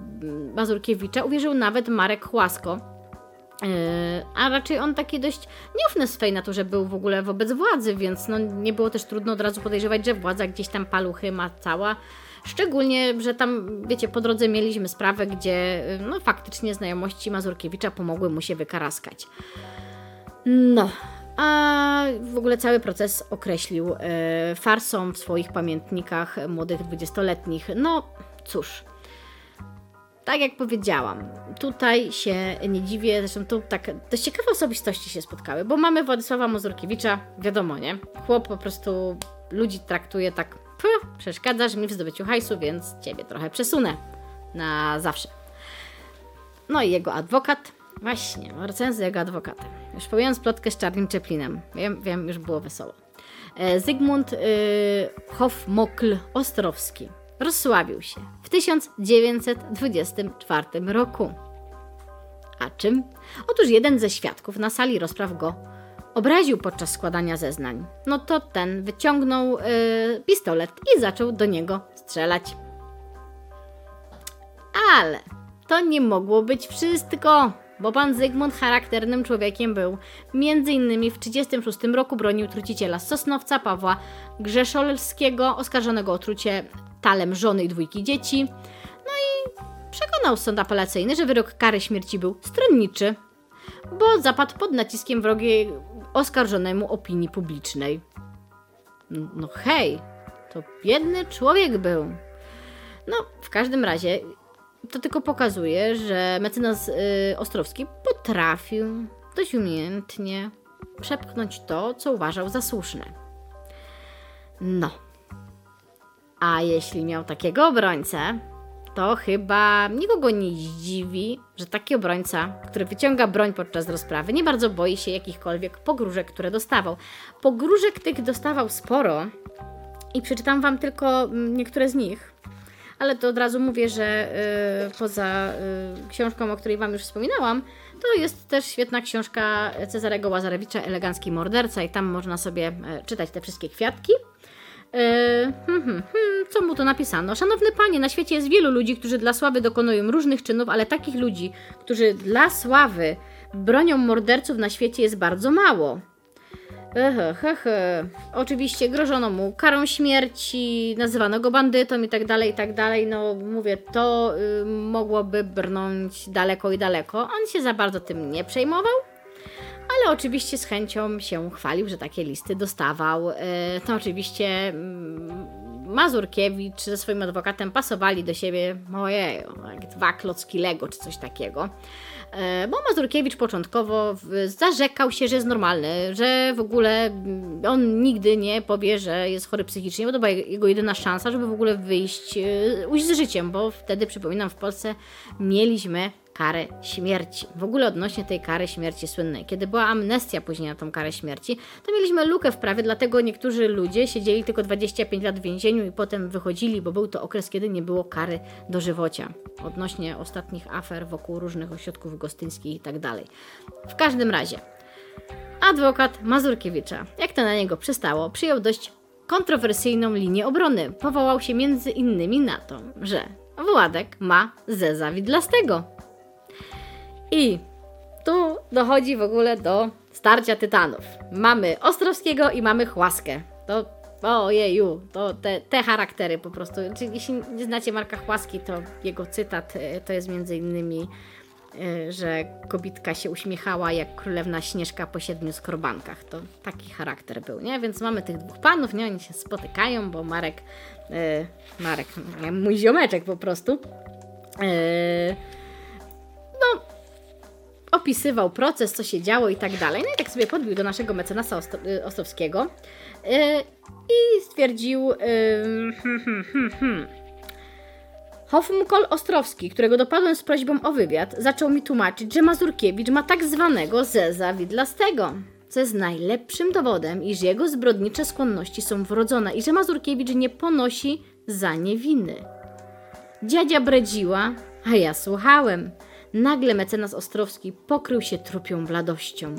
[SPEAKER 1] Mazurkiewicza uwierzył nawet Marek Chłasko. E, a raczej on taki dość nieufny w swej naturze był w ogóle wobec władzy, więc no nie było też trudno od razu podejrzewać, że władza gdzieś tam paluchy ma cała Szczególnie, że tam, wiecie, po drodze mieliśmy sprawę, gdzie no, faktycznie znajomości Mazurkiewicza pomogły mu się wykaraskać. No, a w ogóle cały proces określił e, farsą w swoich pamiętnikach młodych dwudziestoletnich. No cóż, tak jak powiedziałam, tutaj się nie dziwię, zresztą tu tak dość ciekawe osobistości się spotkały, bo mamy Władysława Mazurkiewicza, wiadomo, nie? Chłop po prostu ludzi traktuje tak Puh, przeszkadzasz mi w zdobyciu hajsu, więc ciebie trochę przesunę. Na zawsze. No i jego adwokat, Właśnie, wracając do jego adwokata. Już pomijając plotkę z Czarnym Chaplinem. Wiem, wiem, już było wesoło. E, Zygmunt y, Hofmokl Ostrowski rozsławił się w 1924 roku. A czym? Otóż jeden ze świadków na sali rozpraw go obraził podczas składania zeznań. No to ten wyciągnął y, pistolet i zaczął do niego strzelać. Ale to nie mogło być wszystko, bo pan Zygmunt charakternym człowiekiem był. Między innymi w 1936 roku bronił truciciela Sosnowca Pawła Grzeszolskiego, oskarżonego o trucie talem żony i dwójki dzieci. No i przekonał sąd apelacyjny, że wyrok kary śmierci był stronniczy, bo zapadł pod naciskiem wrogiej oskarżonemu opinii publicznej. No hej, to biedny człowiek był. No, w każdym razie to tylko pokazuje, że mecenas y, Ostrowski potrafił dość umiejętnie przepchnąć to, co uważał za słuszne. No. A jeśli miał takiego obrońcę, to chyba nikogo nie zdziwi, że taki obrońca, który wyciąga broń podczas rozprawy, nie bardzo boi się jakichkolwiek pogróżek, które dostawał. Pogróżek tych dostawał sporo i przeczytam Wam tylko mm, niektóre z nich, ale to od razu mówię, że y, poza y, książką, o której Wam już wspominałam, to jest też świetna książka Cezarego Łazarewicza Elegancki Morderca i tam można sobie y, czytać te wszystkie kwiatki. E, hmm, hmm, hmm, co mu to napisano? Szanowny panie, na świecie jest wielu ludzi, którzy dla sławy dokonują różnych czynów, ale takich ludzi, którzy dla sławy bronią morderców na świecie jest bardzo mało. Ehe, hehe. Oczywiście grożono mu karą śmierci, nazywano go bandytą i tak dalej, i tak dalej. No mówię, to y, mogłoby brnąć daleko i daleko. On się za bardzo tym nie przejmował ale oczywiście z chęcią się chwalił, że takie listy dostawał. E, to oczywiście mm, Mazurkiewicz ze swoim adwokatem pasowali do siebie, ojej, jak dwa klocki Lego czy coś takiego. E, bo Mazurkiewicz początkowo zarzekał się, że jest normalny, że w ogóle mm, on nigdy nie powie, że jest chory psychicznie, bo to była jego jedyna szansa, żeby w ogóle wyjść, e, ujść z życiem, bo wtedy, przypominam, w Polsce mieliśmy karę śmierci. W ogóle odnośnie tej kary śmierci słynnej. Kiedy była amnestia później na tą karę śmierci, to mieliśmy lukę w prawie, dlatego niektórzy ludzie siedzieli tylko 25 lat w więzieniu i potem wychodzili, bo był to okres, kiedy nie było kary dożywocia. Odnośnie ostatnich afer wokół różnych ośrodków gostyńskich i tak dalej. W każdym razie, adwokat Mazurkiewicza, jak to na niego przystało, przyjął dość kontrowersyjną linię obrony. Powołał się między innymi na to, że Władek ma zeza widlastego. I tu dochodzi w ogóle do starcia tytanów. Mamy Ostrowskiego i mamy Chłaskę. To ojeju, to te, te charaktery po prostu. Jeśli nie znacie Marka Chłaski, to jego cytat e, to jest między innymi, e, że kobitka się uśmiechała jak królewna Śnieżka po siedmiu skorbankach. To taki charakter był, nie? Więc mamy tych dwóch panów, nie? Oni się spotykają, bo Marek, e, Marek, mój ziomeczek po prostu, no opisywał proces, co się działo i tak dalej. No i tak sobie podbił do naszego mecenasa y, Ostowskiego yy, i stwierdził yy, hmm, hmm, hmm, hmm. Hofmkol Ostrowski, którego dopadłem z prośbą o wywiad, zaczął mi tłumaczyć, że Mazurkiewicz ma tak zwanego zeza widlastego, co jest najlepszym dowodem, iż jego zbrodnicze skłonności są wrodzone i że Mazurkiewicz nie ponosi za nie winy. Dziadzia bredziła, a ja słuchałem. Nagle mecenas Ostrowski pokrył się trupią bladością.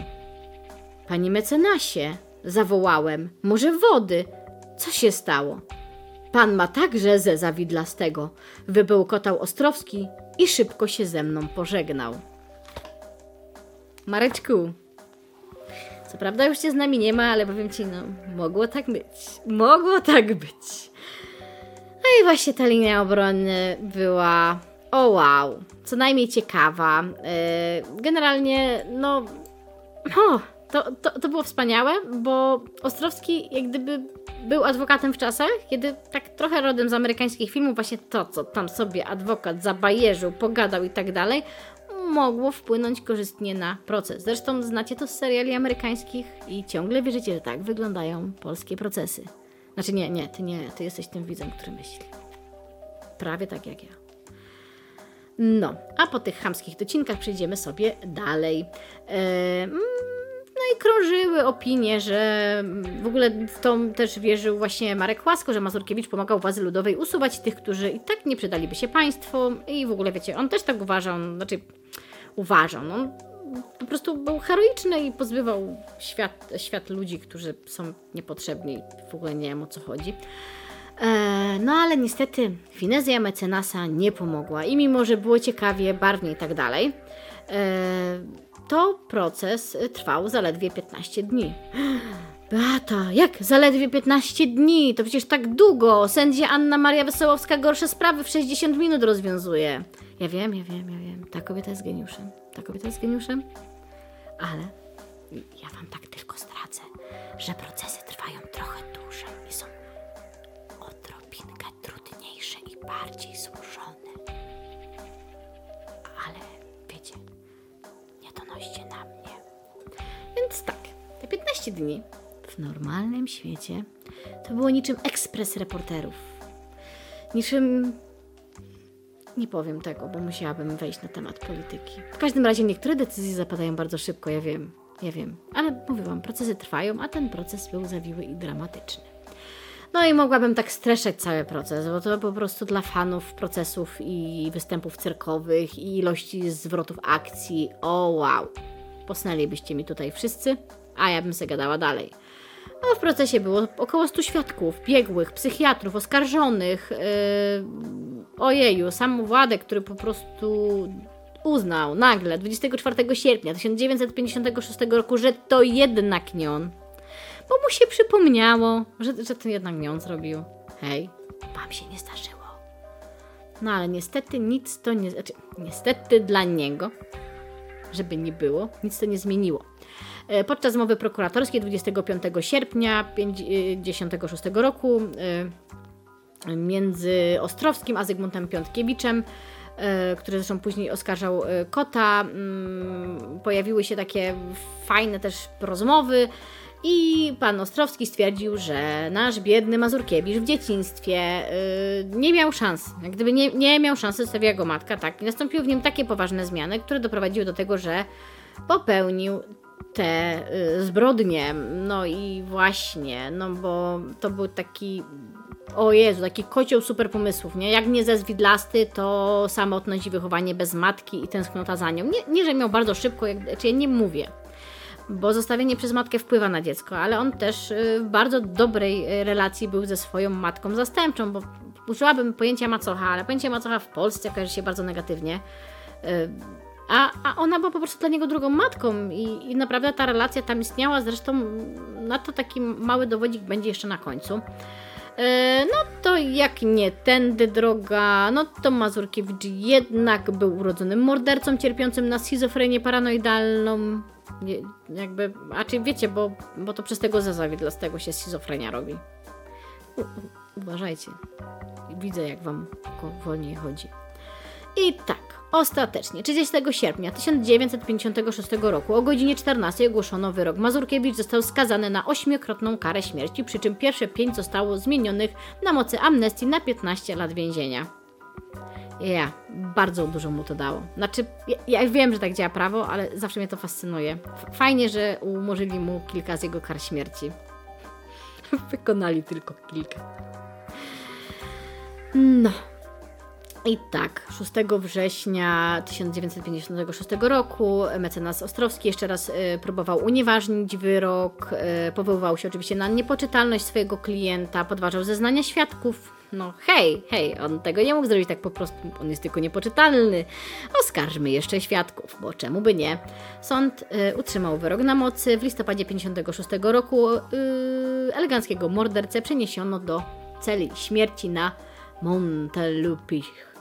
[SPEAKER 1] Panie mecenasie, zawołałem, może wody? Co się stało? Pan ma także zeza widlastego, wybełkotał Ostrowski i szybko się ze mną pożegnał. Mareczku, co prawda już cię z nami nie ma, ale powiem ci, no, mogło tak być. Mogło tak być. No i właśnie ta linia obrony była o wow, co najmniej ciekawa. E, generalnie, no, o, to, to, to było wspaniałe, bo Ostrowski jak gdyby był adwokatem w czasach, kiedy tak trochę rodem z amerykańskich filmów, właśnie to, co tam sobie adwokat zabajerzył, pogadał i tak dalej, mogło wpłynąć korzystnie na proces. Zresztą znacie to z seriali amerykańskich i ciągle wierzycie, że tak wyglądają polskie procesy. Znaczy nie, nie, ty nie, ty jesteś tym widzem, który myśli. Prawie tak jak ja. No, a po tych chamskich docinkach przejdziemy sobie dalej. E, mm, no i krążyły opinie, że w ogóle w to też wierzył właśnie Marek Łasko, że Mazurkiewicz pomagał władzy ludowej usuwać tych, którzy i tak nie przydaliby się państwu i w ogóle wiecie, on też tak uważał, znaczy uważał, no, po prostu był heroiczny i pozbywał świat, świat ludzi, którzy są niepotrzebni, w ogóle nie wiem o co chodzi. E, no ale niestety finezja mecenasa nie pomogła i mimo, że było ciekawie, barwnie i tak dalej, e, to proces trwał zaledwie 15 dni. (gasps) Beata, jak zaledwie 15 dni? To przecież tak długo. Sędzia Anna Maria Wesołowska gorsze sprawy w 60 minut rozwiązuje. Ja wiem, ja wiem, ja wiem. Ta kobieta jest geniuszem. Ta kobieta jest geniuszem. Ale ja wam tak tylko zdradzę, że procesy trwają trochę dłużej bardziej złożone. Ale wiecie, nie donoście na mnie. Więc tak, te 15 dni w normalnym świecie to było niczym ekspres reporterów. Niczym. Nie powiem tego, bo musiałabym wejść na temat polityki. W każdym razie niektóre decyzje zapadają bardzo szybko, ja wiem, ja wiem. Ale mówię Wam, procesy trwają, a ten proces był zawiły i dramatyczny. No i mogłabym tak streszczać cały proces, bo to po prostu dla fanów procesów i występów cyrkowych i ilości zwrotów akcji. O wow! Posnęlibyście mi tutaj wszyscy, a ja bym se gadała dalej. No, w procesie było około 100 świadków, biegłych, psychiatrów, oskarżonych. Yy, ojeju, sam Władek, który po prostu uznał nagle 24 sierpnia 1956 roku, że to jednak nie on. Bo mu się przypomniało, że, że to jednak nie on zrobił. Hej, wam się nie zdarzyło. No ale niestety nic to nie... Znaczy, niestety dla niego, żeby nie było, nic to nie zmieniło. E, podczas mowy prokuratorskiej 25 sierpnia 1956 roku e, między Ostrowskim a Zygmuntem Piątkiewiczem, e, który zresztą później oskarżał Kota, mm, pojawiły się takie fajne też rozmowy. I pan Ostrowski stwierdził, że nasz biedny Mazurkiewicz w dzieciństwie yy, nie miał szans. Jak gdyby nie, nie miał szansy, zostawiła go matka, tak. I nastąpiły w nim takie poważne zmiany, które doprowadziły do tego, że popełnił te y, zbrodnie. No i właśnie, no bo to był taki o Jezu, taki kocioł super pomysłów, nie? Jak nie ze zwidlasty, to samotność i wychowanie bez matki i tęsknota za nią. Nie, nie że miał bardzo szybko, jak, czy ja nie mówię, bo zostawienie przez matkę wpływa na dziecko, ale on też y, w bardzo dobrej y, relacji był ze swoją matką zastępczą, bo użyłabym pojęcia macocha, ale pojęcie macocha w Polsce kojarzy się bardzo negatywnie. A, a ona była po prostu dla niego drugą matką i, i naprawdę ta relacja tam istniała. Zresztą na to taki mały dowodzik będzie jeszcze na końcu. No to jak nie tędy droga, no to Mazurkiewicz jednak był urodzonym mordercą cierpiącym na schizofrenię paranoidalną. Nie, jakby, a czy wiecie, bo, bo to przez tego zezawidla z tego się schizofrenia robi. U, uważajcie. Widzę, jak wam wolniej chodzi. I tak, Ostatecznie, 30 sierpnia 1956 roku o godzinie 14 ogłoszono wyrok. Mazurkiewicz został skazany na ośmiokrotną karę śmierci, przy czym pierwsze pięć zostało zmienionych na mocy amnestii na 15 lat więzienia. Ja, bardzo dużo mu to dało. Znaczy, ja, ja wiem, że tak działa prawo, ale zawsze mnie to fascynuje. Fajnie, że umorzyli mu kilka z jego kar śmierci. (laughs) Wykonali tylko kilka. No, i tak, 6 września 1956 roku mecenas Ostrowski jeszcze raz y, próbował unieważnić wyrok, y, powoływał się oczywiście na niepoczytalność swojego klienta, podważał zeznania świadków. No hej, hej, on tego nie mógł zrobić tak po prostu, on jest tylko niepoczytalny. Oskarżmy jeszcze świadków, bo czemu by nie. Sąd y, utrzymał wyrok na mocy. W listopadzie 1956 roku eleganckiego mordercę przeniesiono do celi śmierci na Montelupich.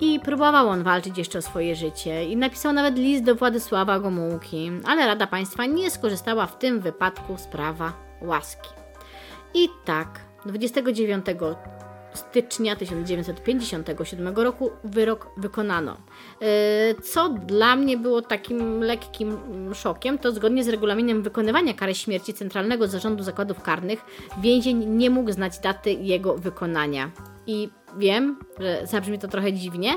[SPEAKER 1] I próbował on walczyć jeszcze o swoje życie i napisał nawet list do Władysława Gomułki, ale Rada Państwa nie skorzystała w tym wypadku z prawa łaski. I tak, 29 stycznia 1957 roku wyrok wykonano. E, co dla mnie było takim lekkim szokiem, to zgodnie z regulaminem wykonywania kary śmierci Centralnego Zarządu Zakładów Karnych więzień nie mógł znać daty jego wykonania. I wiem, że zabrzmi to trochę dziwnie,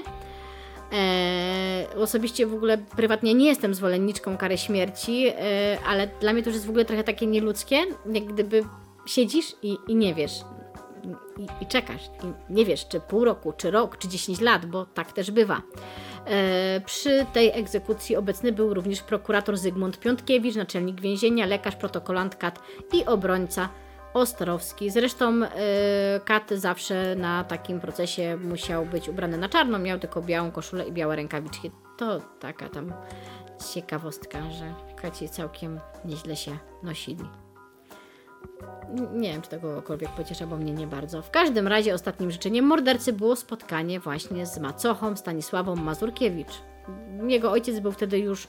[SPEAKER 1] E, osobiście w ogóle prywatnie nie jestem zwolenniczką kary śmierci, e, ale dla mnie to już jest w ogóle trochę takie nieludzkie, jak gdyby siedzisz i, i nie wiesz. I, I, czekasz. I nie wiesz, czy pół roku, czy rok, czy 10 lat, bo tak też bywa. E, przy tej egzekucji obecny był również prokurator Zygmunt Piątkiewicz, naczelnik więzienia, lekarz, protokolant kat i obrońca Ostrowski. Zresztą yy, Kat zawsze na takim procesie musiał być ubrany na czarno, miał tylko białą koszulę i białe rękawiczki. To taka tam ciekawostka, że Kaci całkiem nieźle się nosili. Nie wiem, czy to pociesza, bo mnie nie bardzo. W każdym razie ostatnim życzeniem mordercy było spotkanie właśnie z macochą Stanisławą Mazurkiewicz. Jego ojciec był wtedy już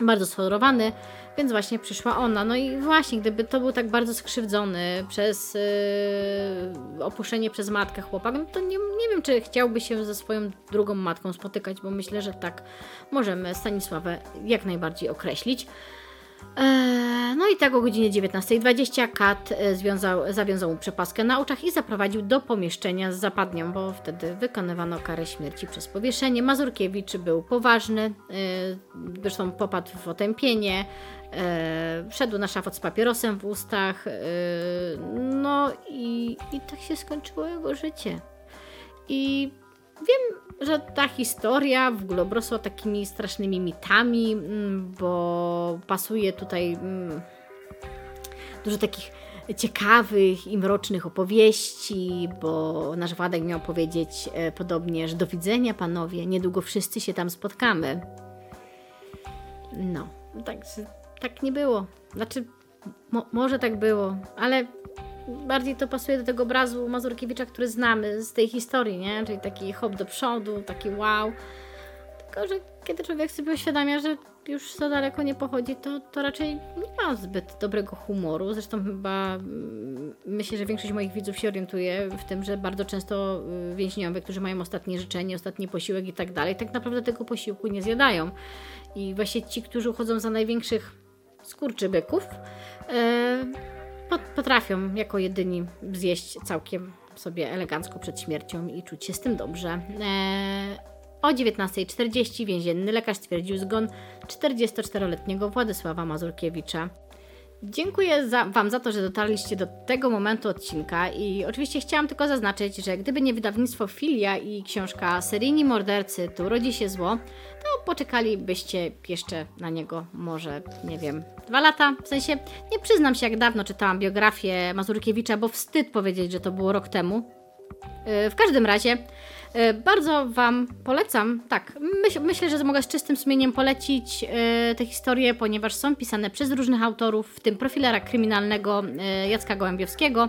[SPEAKER 1] bardzo schorowany, więc właśnie przyszła ona. No i właśnie, gdyby to był tak bardzo skrzywdzony przez yy, opuszczenie przez matkę chłopak, no to nie, nie wiem, czy chciałby się ze swoją drugą matką spotykać, bo myślę, że tak możemy Stanisławę jak najbardziej określić. Eee, no i tak o godzinie 19.20 Kat e, związał, zawiązał mu przepaskę na oczach i zaprowadził do pomieszczenia z zapadnią, bo wtedy wykonywano karę śmierci przez powieszenie. Mazurkiewicz był poważny, e, zresztą popadł w otępienie, e, wszedł na szafot z papierosem w ustach, no i, i tak się skończyło jego życie. I wiem, że ta historia w ogóle obrosła takimi strasznymi mitami, mm, bo pasuje tutaj mm, dużo takich ciekawych i mrocznych opowieści, bo nasz Władek miał powiedzieć e, podobnie, że do widzenia panowie, niedługo wszyscy się tam spotkamy. No, tak, tak nie było. Znaczy, mo może tak było, ale bardziej to pasuje do tego obrazu Mazurkiewicza, który znamy z tej historii, nie? Czyli taki hop do przodu, taki wow. Tylko, że kiedy człowiek sobie uświadamia, że już za daleko nie pochodzi, to, to raczej nie ma zbyt dobrego humoru. Zresztą chyba mm, myślę, że większość moich widzów się orientuje w tym, że bardzo często y, więźniowie, którzy mają ostatnie życzenie, ostatni posiłek i tak dalej, tak naprawdę tego posiłku nie zjadają. I właśnie ci, którzy uchodzą za największych skurczybyków, yy, potrafią jako jedyni zjeść całkiem sobie elegancko przed śmiercią i czuć się z tym dobrze. Eee, o 19.40 więzienny lekarz stwierdził zgon 44-letniego Władysława Mazurkiewicza. Dziękuję za, Wam za to, że dotarliście do tego momentu odcinka i oczywiście chciałam tylko zaznaczyć, że gdyby nie wydawnictwo Filia i książka Seryjni Mordercy Tu rodzi się zło, to poczekalibyście jeszcze na niego może, nie wiem, dwa lata. W sensie nie przyznam się jak dawno czytałam biografię Mazurkiewicza, bo wstyd powiedzieć, że to było rok temu. Yy, w każdym razie bardzo Wam polecam, tak, myśl, myślę, że mogę z czystym sumieniem polecić e, te historie, ponieważ są pisane przez różnych autorów, w tym profilera kryminalnego e, Jacka Gołębiowskiego,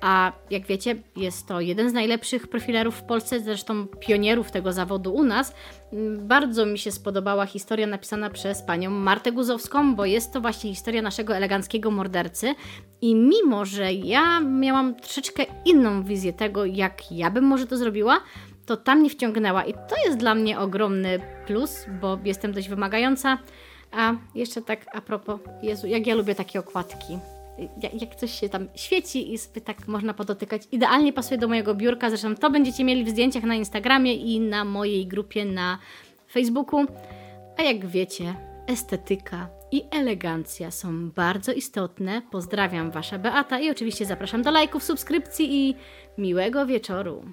[SPEAKER 1] a jak wiecie, jest to jeden z najlepszych profilerów w Polsce, zresztą pionierów tego zawodu u nas. Bardzo mi się spodobała historia napisana przez panią Martę Guzowską, bo jest to właśnie historia naszego eleganckiego mordercy. I mimo, że ja miałam troszeczkę inną wizję tego, jak ja bym może to zrobiła, to tam mnie wciągnęła i to jest dla mnie ogromny plus, bo jestem dość wymagająca. A jeszcze tak a propos, Jezu, jak ja lubię takie okładki. Jak, coś się tam świeci i tak można podotykać. Idealnie pasuje do mojego biurka, zresztą to będziecie mieli w zdjęciach na Instagramie i na mojej grupie na Facebooku. A jak wiecie, estetyka i elegancja są bardzo istotne. Pozdrawiam Wasza Beata i oczywiście zapraszam do lajków, subskrypcji i miłego wieczoru.